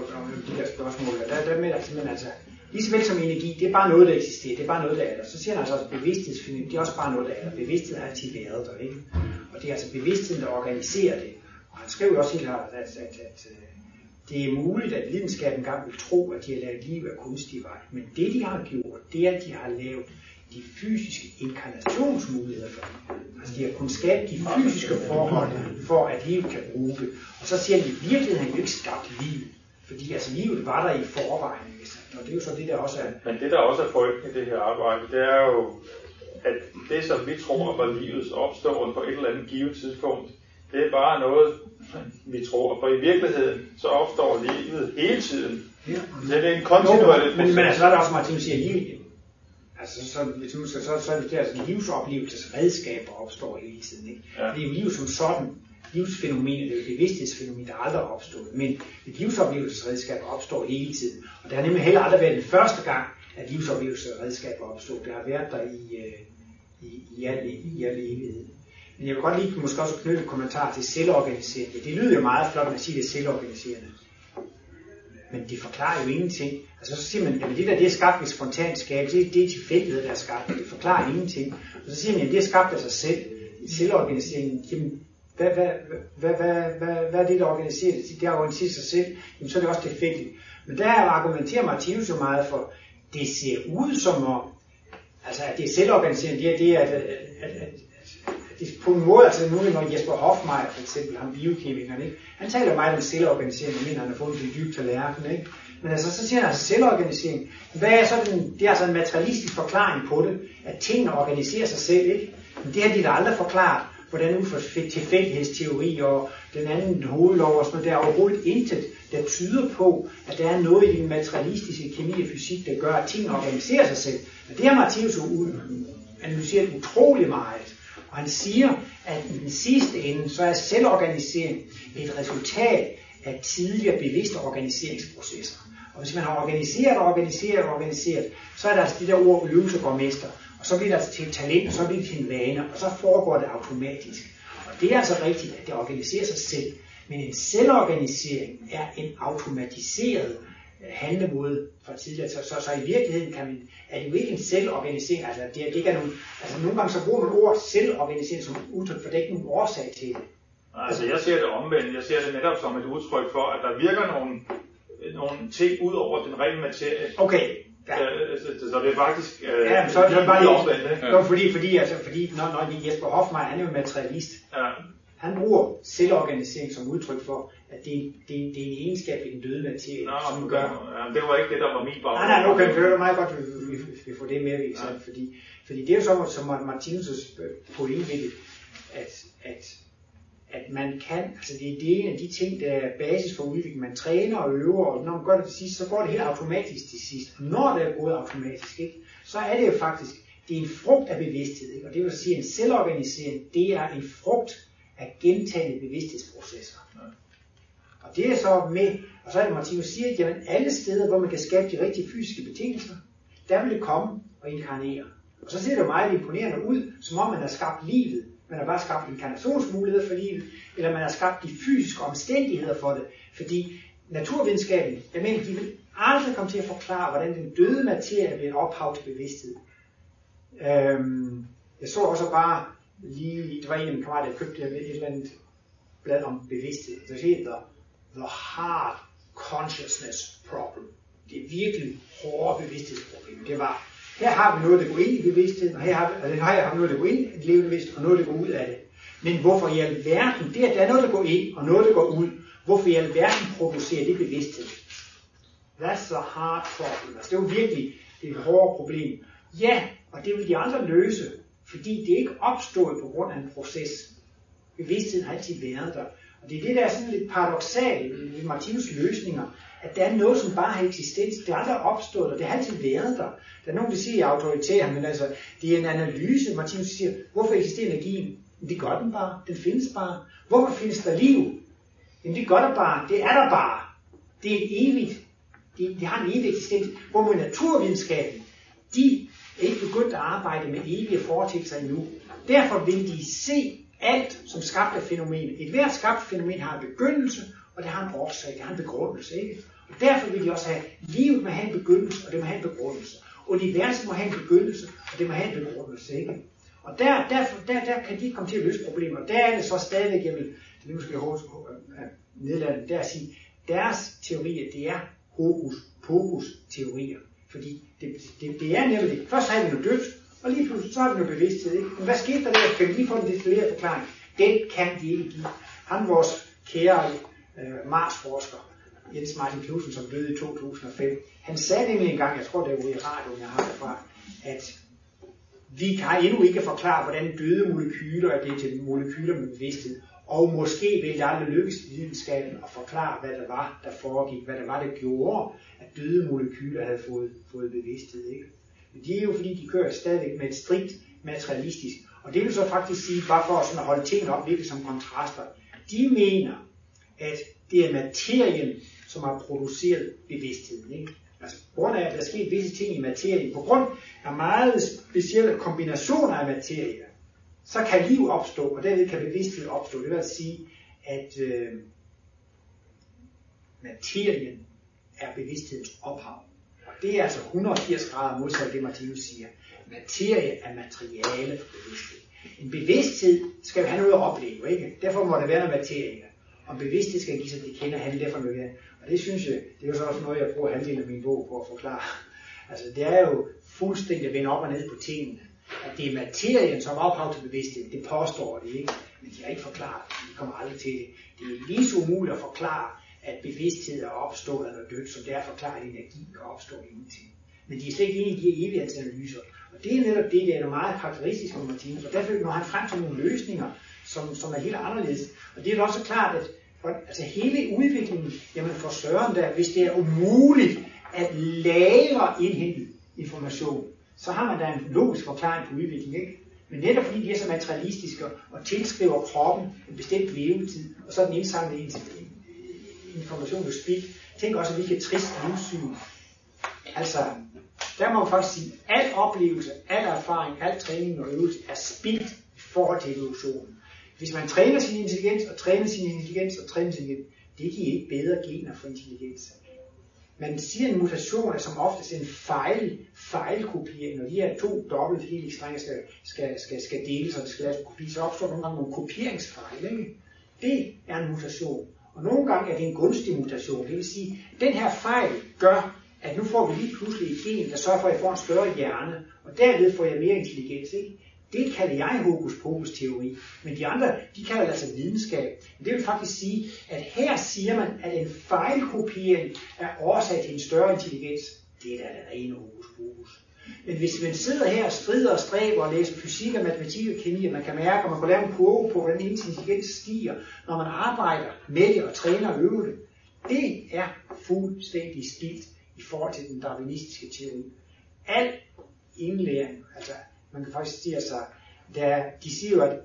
de der spørgsmål, og der, der mener han simpelthen, altså, lige så vel som energi, det er bare noget, der eksisterer, det er bare noget, der er der. Så siger han altså også, at bevidsthedsfænomen, det er også bare noget, der er der. Bevidsthed har altid været der, ikke? Og det er altså bevidstheden, der organiserer det. Og han skriver jo også helt klart, at, at, at, øh, det er muligt, at videnskaben engang vil tro, at de har lavet liv af kunstig vej. Men det, de har gjort, det er, at de har lavet de fysiske inkarnationsmuligheder for. Altså de har kun skabt de fysiske forhold for, at livet kan bruge det. Og så siger de, at i virkeligheden har jo ikke skabt liv. Fordi altså livet var der i forvejen. ikke? Og det er jo så det, der også er... Men det, der også er frygten i det her arbejde, det er jo, at det, som vi tror var livets opståen på et eller andet givet tidspunkt, det er bare noget, vi tror. For i virkeligheden, så opstår livet hele tiden. Ja. Så det er en kontinuerlig men, men altså, så er der også Martin siger liv. Altså, så, hvis man skal, så, så er det der, livsoplevelsesredskaber opstår hele tiden. Ikke? Ja. Det er jo liv som sådan, livsfænomener, det er jo et bevidsthedsfænomen, der aldrig er opstået. Men et livsoplevelsesredskab opstår hele tiden. Og det har nemlig heller aldrig været den første gang, at livsoplevelsesredskaber opstod. Det har været der i, øh, i, i, al, i al evighed. Men jeg vil godt lige måske også knytte en kommentar til selvorganiserende. Det lyder jo meget flot, at sige det er selvorganiserende. Men det forklarer jo ingenting. Altså så siger man, at det der det er skabt ved spontant skabelse, det, det er tilfældighed, der er skabt, det forklarer ingenting. Og så siger man, at det er skabt af sig selv. Selvorganiseringen, jamen, hvad, hvad, hvad, hvad, hvad, hvad er det, der organiserer det? Det er sig selv, jamen så er det også tilfældigt. Men der argumenterer Martinus jo meget for, det ser ud som om, altså at det er selvorganiserende, det er, det at, at, at, at, på en måde, altså nu når Jesper Hoffmeier for eksempel, ham biokemikeren, ikke? han taler meget om selvorganisering, men mener, han har fundet det dybt tallerken, ikke? Men altså, så siger han altså selvorganisering. Hvad er så den, det er altså en materialistisk forklaring på det, at tingene organiserer sig selv, ikke? Men det har de da aldrig forklaret, hvordan ud fra tilfældighedsteori og den anden hovedlov og sådan noget, der er overhovedet intet, der tyder på, at der er noget i den materialistiske kemi og fysik, der gør, at tingene organiserer sig selv. Men det har Martinus analyseret utrolig meget. Og han siger, at i den sidste ende, så er selvorganisering et resultat af tidligere bevidste organiseringsprocesser. Og hvis man har organiseret og organiseret og organiseret, så er der altså de der ord øvelseborgmester, og så bliver det til talent, og så bliver det til en vane, og så foregår det automatisk. Og det er altså rigtigt, at det organiserer sig selv. Men en selvorganisering er en automatiseret handlemåde fra tidligere. Så, så, så i virkeligheden kan man, er det jo ikke en selvorganisering. Altså, det, det ikke er nogen, altså nogle gange så bruger man ordet selvorganisering som udtryk for, det er ikke nogen årsag til det. Altså jeg ser det omvendt. Jeg ser det netop som et udtryk for, at der virker nogle, nogle ting ud over den rene materie. Okay, Ja. Øh, så, så det er faktisk øh, ja, så er det bare lige omvendt. Ja. Fordi, fordi, altså, fordi når, når Jesper Hoffmann, han er jo materialist, ja. Han bruger selvorganisering som udtryk for, at det, det, det er en egenskab i den døde materie, Nå, som gør... Ja, det var ikke det, der var min baggrund. Nej, nej, okay, det var meget godt, at vi, vi, vi får det med, ja. fordi, fordi det er jo så, som Martinus' pointe ved det, at, at at man kan, altså det, det er en af de ting, der er basis for udvikling. Man træner og øver, og når man gør det til sidst, så går det helt automatisk til sidst. Og når det er gået automatisk, ikke, så er det jo faktisk, det er en frugt af bevidsthed. Ikke? Og det vil sige, at en selvorganisering, det er en frugt af gentagende bevidsthedsprocesser. Og det er så med, og så er det Martinus siger, at jamen, alle steder, hvor man kan skabe de rigtige fysiske betingelser, der vil det komme og inkarnere. Og så ser det jo meget imponerende ud, som om man har skabt livet man har bare skabt inkarnationsmuligheder for livet, eller man har skabt de fysiske omstændigheder for det. Fordi naturvidenskaben, jeg mener, de vil aldrig komme til at forklare, hvordan den døde materie bliver ophav til bevidsthed. Øhm, jeg så også bare lige, det var en af mine kammerater, der købte et eller andet blad om bevidsthed. Det hedder The Hard Consciousness Problem. Det er virkelig hårde bevidsthedsproblem. Det var her har vi noget, der går ind i bevidstheden, og her har vi, altså, her har vi noget, der går ind i et levende bevidsthed, og noget, der går ud af det. Men hvorfor i alverden, det at der er noget, der går ind, og noget, der går ud, hvorfor i alverden producerer det bevidsthed? That's the hard problem. Altså, det er jo virkelig det er et hårdt problem. Ja, og det vil de andre løse, fordi det ikke opstået på grund af en proces. Bevidstheden har altid været der. Og det er det, der er sådan lidt paradoxalt i Martinus løsninger, at der er noget, som bare har eksistens. Det er aldrig opstået, og det har altid været der. Der er nogen, der siger autoritær, men altså, det er en analyse. Martinus siger, hvorfor eksisterer energien? Men det gør den bare. Den findes bare. Hvorfor findes der liv? Jamen det gør der bare. Det er der bare. Det er evigt. Det, det har en evig eksistens. Hvor med naturvidenskaben, de ikke begyndt at arbejde med evige foretægter endnu. Derfor vil de se alt som skabte fænomen. Et hvert skabt fænomen har en begyndelse, og det har en årsag, det har en begrundelse. Ikke? Og derfor vil de også have, livet må have en begyndelse, og det må have en begrundelse. Universet må have en begyndelse, og det må have en begrundelse. Ikke? Og der, der, der, der kan de komme til at løse problemer. Der er det så stadigvæk, jeg vil, det er måske hårdt nedlandet, der at sige, deres teorier, det er hokus pokus teorier. Fordi det, det, det er nemlig det. Først har vi noget dødt, og lige pludselig så har vi noget bevidsthed. Ikke? Men hvad skete der der? Kan vi lige få en detaljeret forklaring? Den kan de ikke give. Han, vores kære øh, Mars-forsker, Jens Martin Knudsen, som døde i 2005, han sagde nemlig engang, jeg tror det var i radioen, jeg har det fra, at vi kan endnu ikke forklare, hvordan døde molekyler er blevet til molekyler med bevidsthed. Og måske ville det aldrig lykkes i videnskaben at forklare, hvad det var, der foregik, hvad det var, der gjorde, at døde molekyler havde fået, fået bevidsthed. Ikke? Men det er jo fordi, de kører stadigvæk med et strikt materialistisk. Og det vil så faktisk sige, bare for sådan at holde tingene op lidt som kontraster, de mener, at det er materien, som har produceret bevidstheden. Ikke? Altså på grund af, at der er sket visse ting i materien, på grund af meget specielle kombinationer af materie, så kan liv opstå, og derved kan bevidsthed opstå. Det vil altså sige, at øh, materien er bevidsthedens ophav. Og det er altså 180 grader modsat det, Martinus siger. Materie er materiale for bevidsthed. En bevidsthed skal jo have noget at opleve, ikke? Derfor må det være noget materie. Og bevidsthed skal give sig det kender, han derfor noget Og det synes jeg, det er jo så også noget, jeg bruger halvdelen af min bog på at forklare. Altså det er jo fuldstændig at vende op og ned på tingene. At det er materien, som ophav til bevidsthed, det påstår de ikke. Men de har ikke forklaret De kommer aldrig til det. Det er lige så umuligt at forklare, at bevidsthed er opstået eller dødt, som det er at forklare, at energi kan opstå ingenting. Men de er slet ikke enige i de her evighedsanalyser. Og det er netop det, der er meget karakteristisk for Martinus. Og derfor når han frem til nogle løsninger, som, som er helt anderledes. Og det er også klart, at altså hele udviklingen, jamen for Søren der, hvis det er umuligt at lagre indhentet information, så har man da en logisk forklaring på udviklingen, ikke? Men netop fordi de er så materialistiske og tilskriver kroppen en bestemt levetid, og så er den indsamlede information du speak, Tænk også, hvilket trist livssyn. Altså, der må man faktisk sige, at al oplevelse, al erfaring, al træning og øvelse er spildt i forhold til evolutionen. Hvis man træner sin intelligens, og træner sin intelligens, og træner sin intelligens, det giver ikke bedre gener for intelligens. Man siger, en mutation er som oftest en fejl, fejlkopiering. Når de her to dobbelt helixstrenge skal, skal, skal, skal deles, og det skal laves kopi, så opstår nogle gange nogle kopieringsfejl. Ikke? Det er en mutation. Og nogle gange er det en gunstig mutation. Det vil sige, at den her fejl gør, at nu får vi lige pludselig et gen, der sørger for, at jeg får en større hjerne, og derved får jeg mere intelligens. Ikke? Det kalder jeg hokus pokus teori, men de andre, de kalder det altså videnskab. Men det vil faktisk sige, at her siger man, at en fejlkopiering er årsag til en større intelligens. Det er da det rene hokus pokus. Men hvis man sidder her og strider og stræber og læser fysik og matematik og kemi, og man kan mærke, at man kan lave en kurve på, hvordan intelligens stiger, når man arbejder med det og træner og øver det, det er fuldstændig spildt i forhold til den darwinistiske teori. Al indlæring, altså man kan faktisk sige, altså, der, de siger jo, at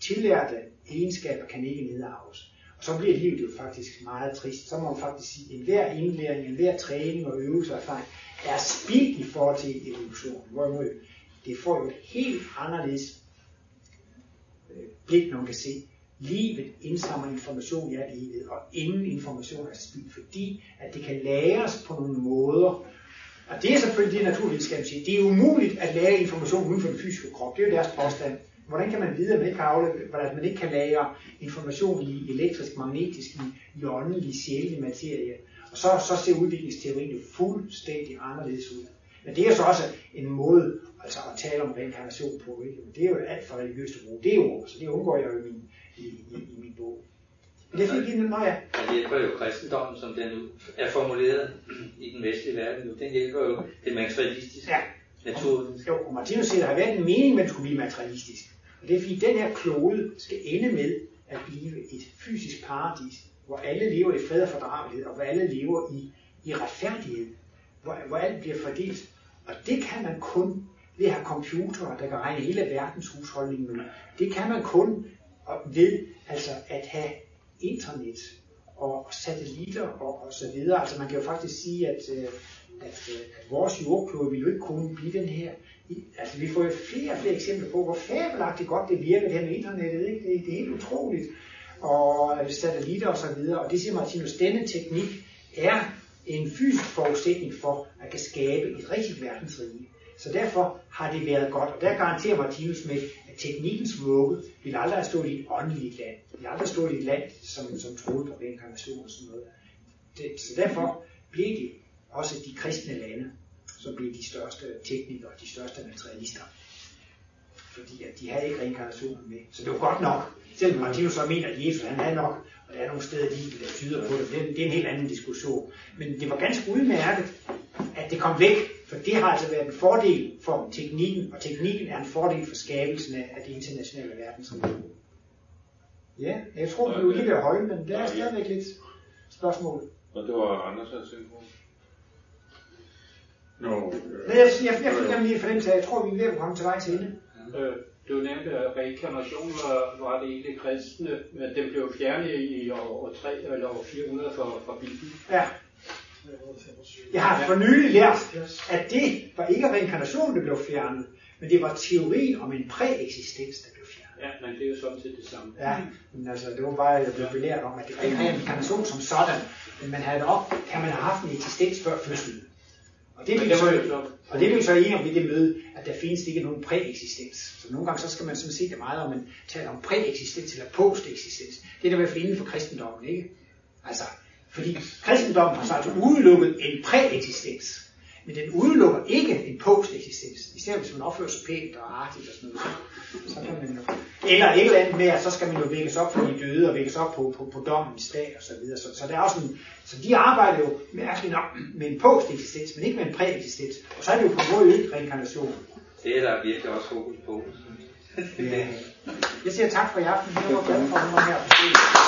tillærte egenskaber kan ikke nedarves. Og så bliver livet jo faktisk meget trist. Så må man faktisk sige, at enhver indlæring, enhver træning og øvelse og erfaring er spild i forhold til evolution. Hvorimod det får jo et helt anderledes øh, blik, når man kan se, livet indsamler information i alt livet, og ingen information er spild, fordi at det kan læres på nogle måder, og det er selvfølgelig det, naturvidenskab siger. Det er umuligt at lære information uden for den fysiske krop. Det er jo deres påstand. Hvordan kan man vide, at man ikke, kan hvordan man ikke kan lære information i elektrisk, magnetisk, i, i åndelig, sjælelig materie? Og så, så ser udviklingsteorien jo fuldstændig anderledes ud. Men det er så også en måde altså at tale om reinkarnation på. Ikke? Men det er jo alt for religiøst at bruge det ord, så det undgår jeg jo i min, i, i, i min bog. Men det fik en, ja. Det hjælper jo kristendommen, som den nu er formuleret i den vestlige verden nu. Den hjælper jo det materialistiske ja. naturen. Jo, og Martinus siger, at der har været en mening med, at det skulle blive materialistisk. Og det er fordi, den her klode skal ende med at blive et fysisk paradis, hvor alle lever i fred og fordragelighed, og hvor alle lever i, i retfærdighed, hvor, hvor alt bliver fordelt. Og det kan man kun ved at have computere, der kan regne hele verdens husholdning ud. Det kan man kun ved altså at have internet og satellitter og, og så videre. Altså man kan jo faktisk sige, at, øh, at, øh, at vores jordklode vil jo ikke kunne blive den her. Altså vi får jo flere og flere eksempler på, hvor fabelagtigt godt det virker, det her med internettet. Ikke? Det, det er helt utroligt. Og øh, satellitter og så videre. Og det siger Martinus, denne teknik er en fysisk forudsætning for at kan skabe et rigtigt verdensrige. Så derfor har det været godt, og der garanterer Martinus med, teknikkens vugge vil aldrig have stået i et åndeligt land. Det vil aldrig have stået i et land, som, som troede på reinkarnation og sådan noget. Det, så derfor blev det også de kristne lande, som blev de største teknikere, de største materialister. Fordi at de havde ikke reinkarnationen med. Så det var godt nok. Selvom Martinus så mener, at Jesus han havde nok, og der er nogle steder, de der tyder på det. Det er en helt anden diskussion. Men det var ganske udmærket, at det kom væk for det har altså været en fordel for teknikken, og teknikken er en fordel for skabelsen af det internationale verdensrige. Ja, jeg tror, vi er lige ved at holde, men der er stadigvæk lidt spørgsmål. Og det var Anders, der tænkte på. No, øh. jeg, jeg, jeg fik lige fornemmelse af, jeg tror, vi er ved at komme til vej til ende. Øh, du nævnte, at reinkarnation var, var det egentlig kristne, men den blev fjernet i år, 3 eller år 400 for, for Bibelen. Ja. Jeg har for nylig lært, at det var ikke reinkarnation, der blev fjernet, men det var teorien om en præeksistens, der blev fjernet. Ja, men det er jo sådan set det samme. Ja, men altså, det var bare, jeg blev belært om, at det var ikke reinkarnation som sådan, men man havde op, kan man have haft en eksistens før fødslen. Og det, vil så, og det vil så enige om i det møde, at der findes ikke nogen præeksistens. Så nogle gange så skal man sådan se det meget, om man taler om præeksistens eller posteksistens. Det er der i hvert fald inden for kristendommen, ikke? Altså, fordi kristendommen har så altså udelukket en præeksistens. Men den udelukker ikke en posteksistens. Især hvis man opfører sig pænt og artigt og sådan noget. Så, kan man jo, eller et eller andet med, at så skal man jo vækkes op for de døde og vækkes op på, på, på dommens dag og så videre. Så, så, der er også en, så de arbejder jo mærkeligt nok med en posteksistens, men ikke med en præeksistens. Og så er det jo på måde ikke reinkarnation. Det er der virkelig også fokus på. ja. Jeg siger tak for i aften. Jeg var glad for at være her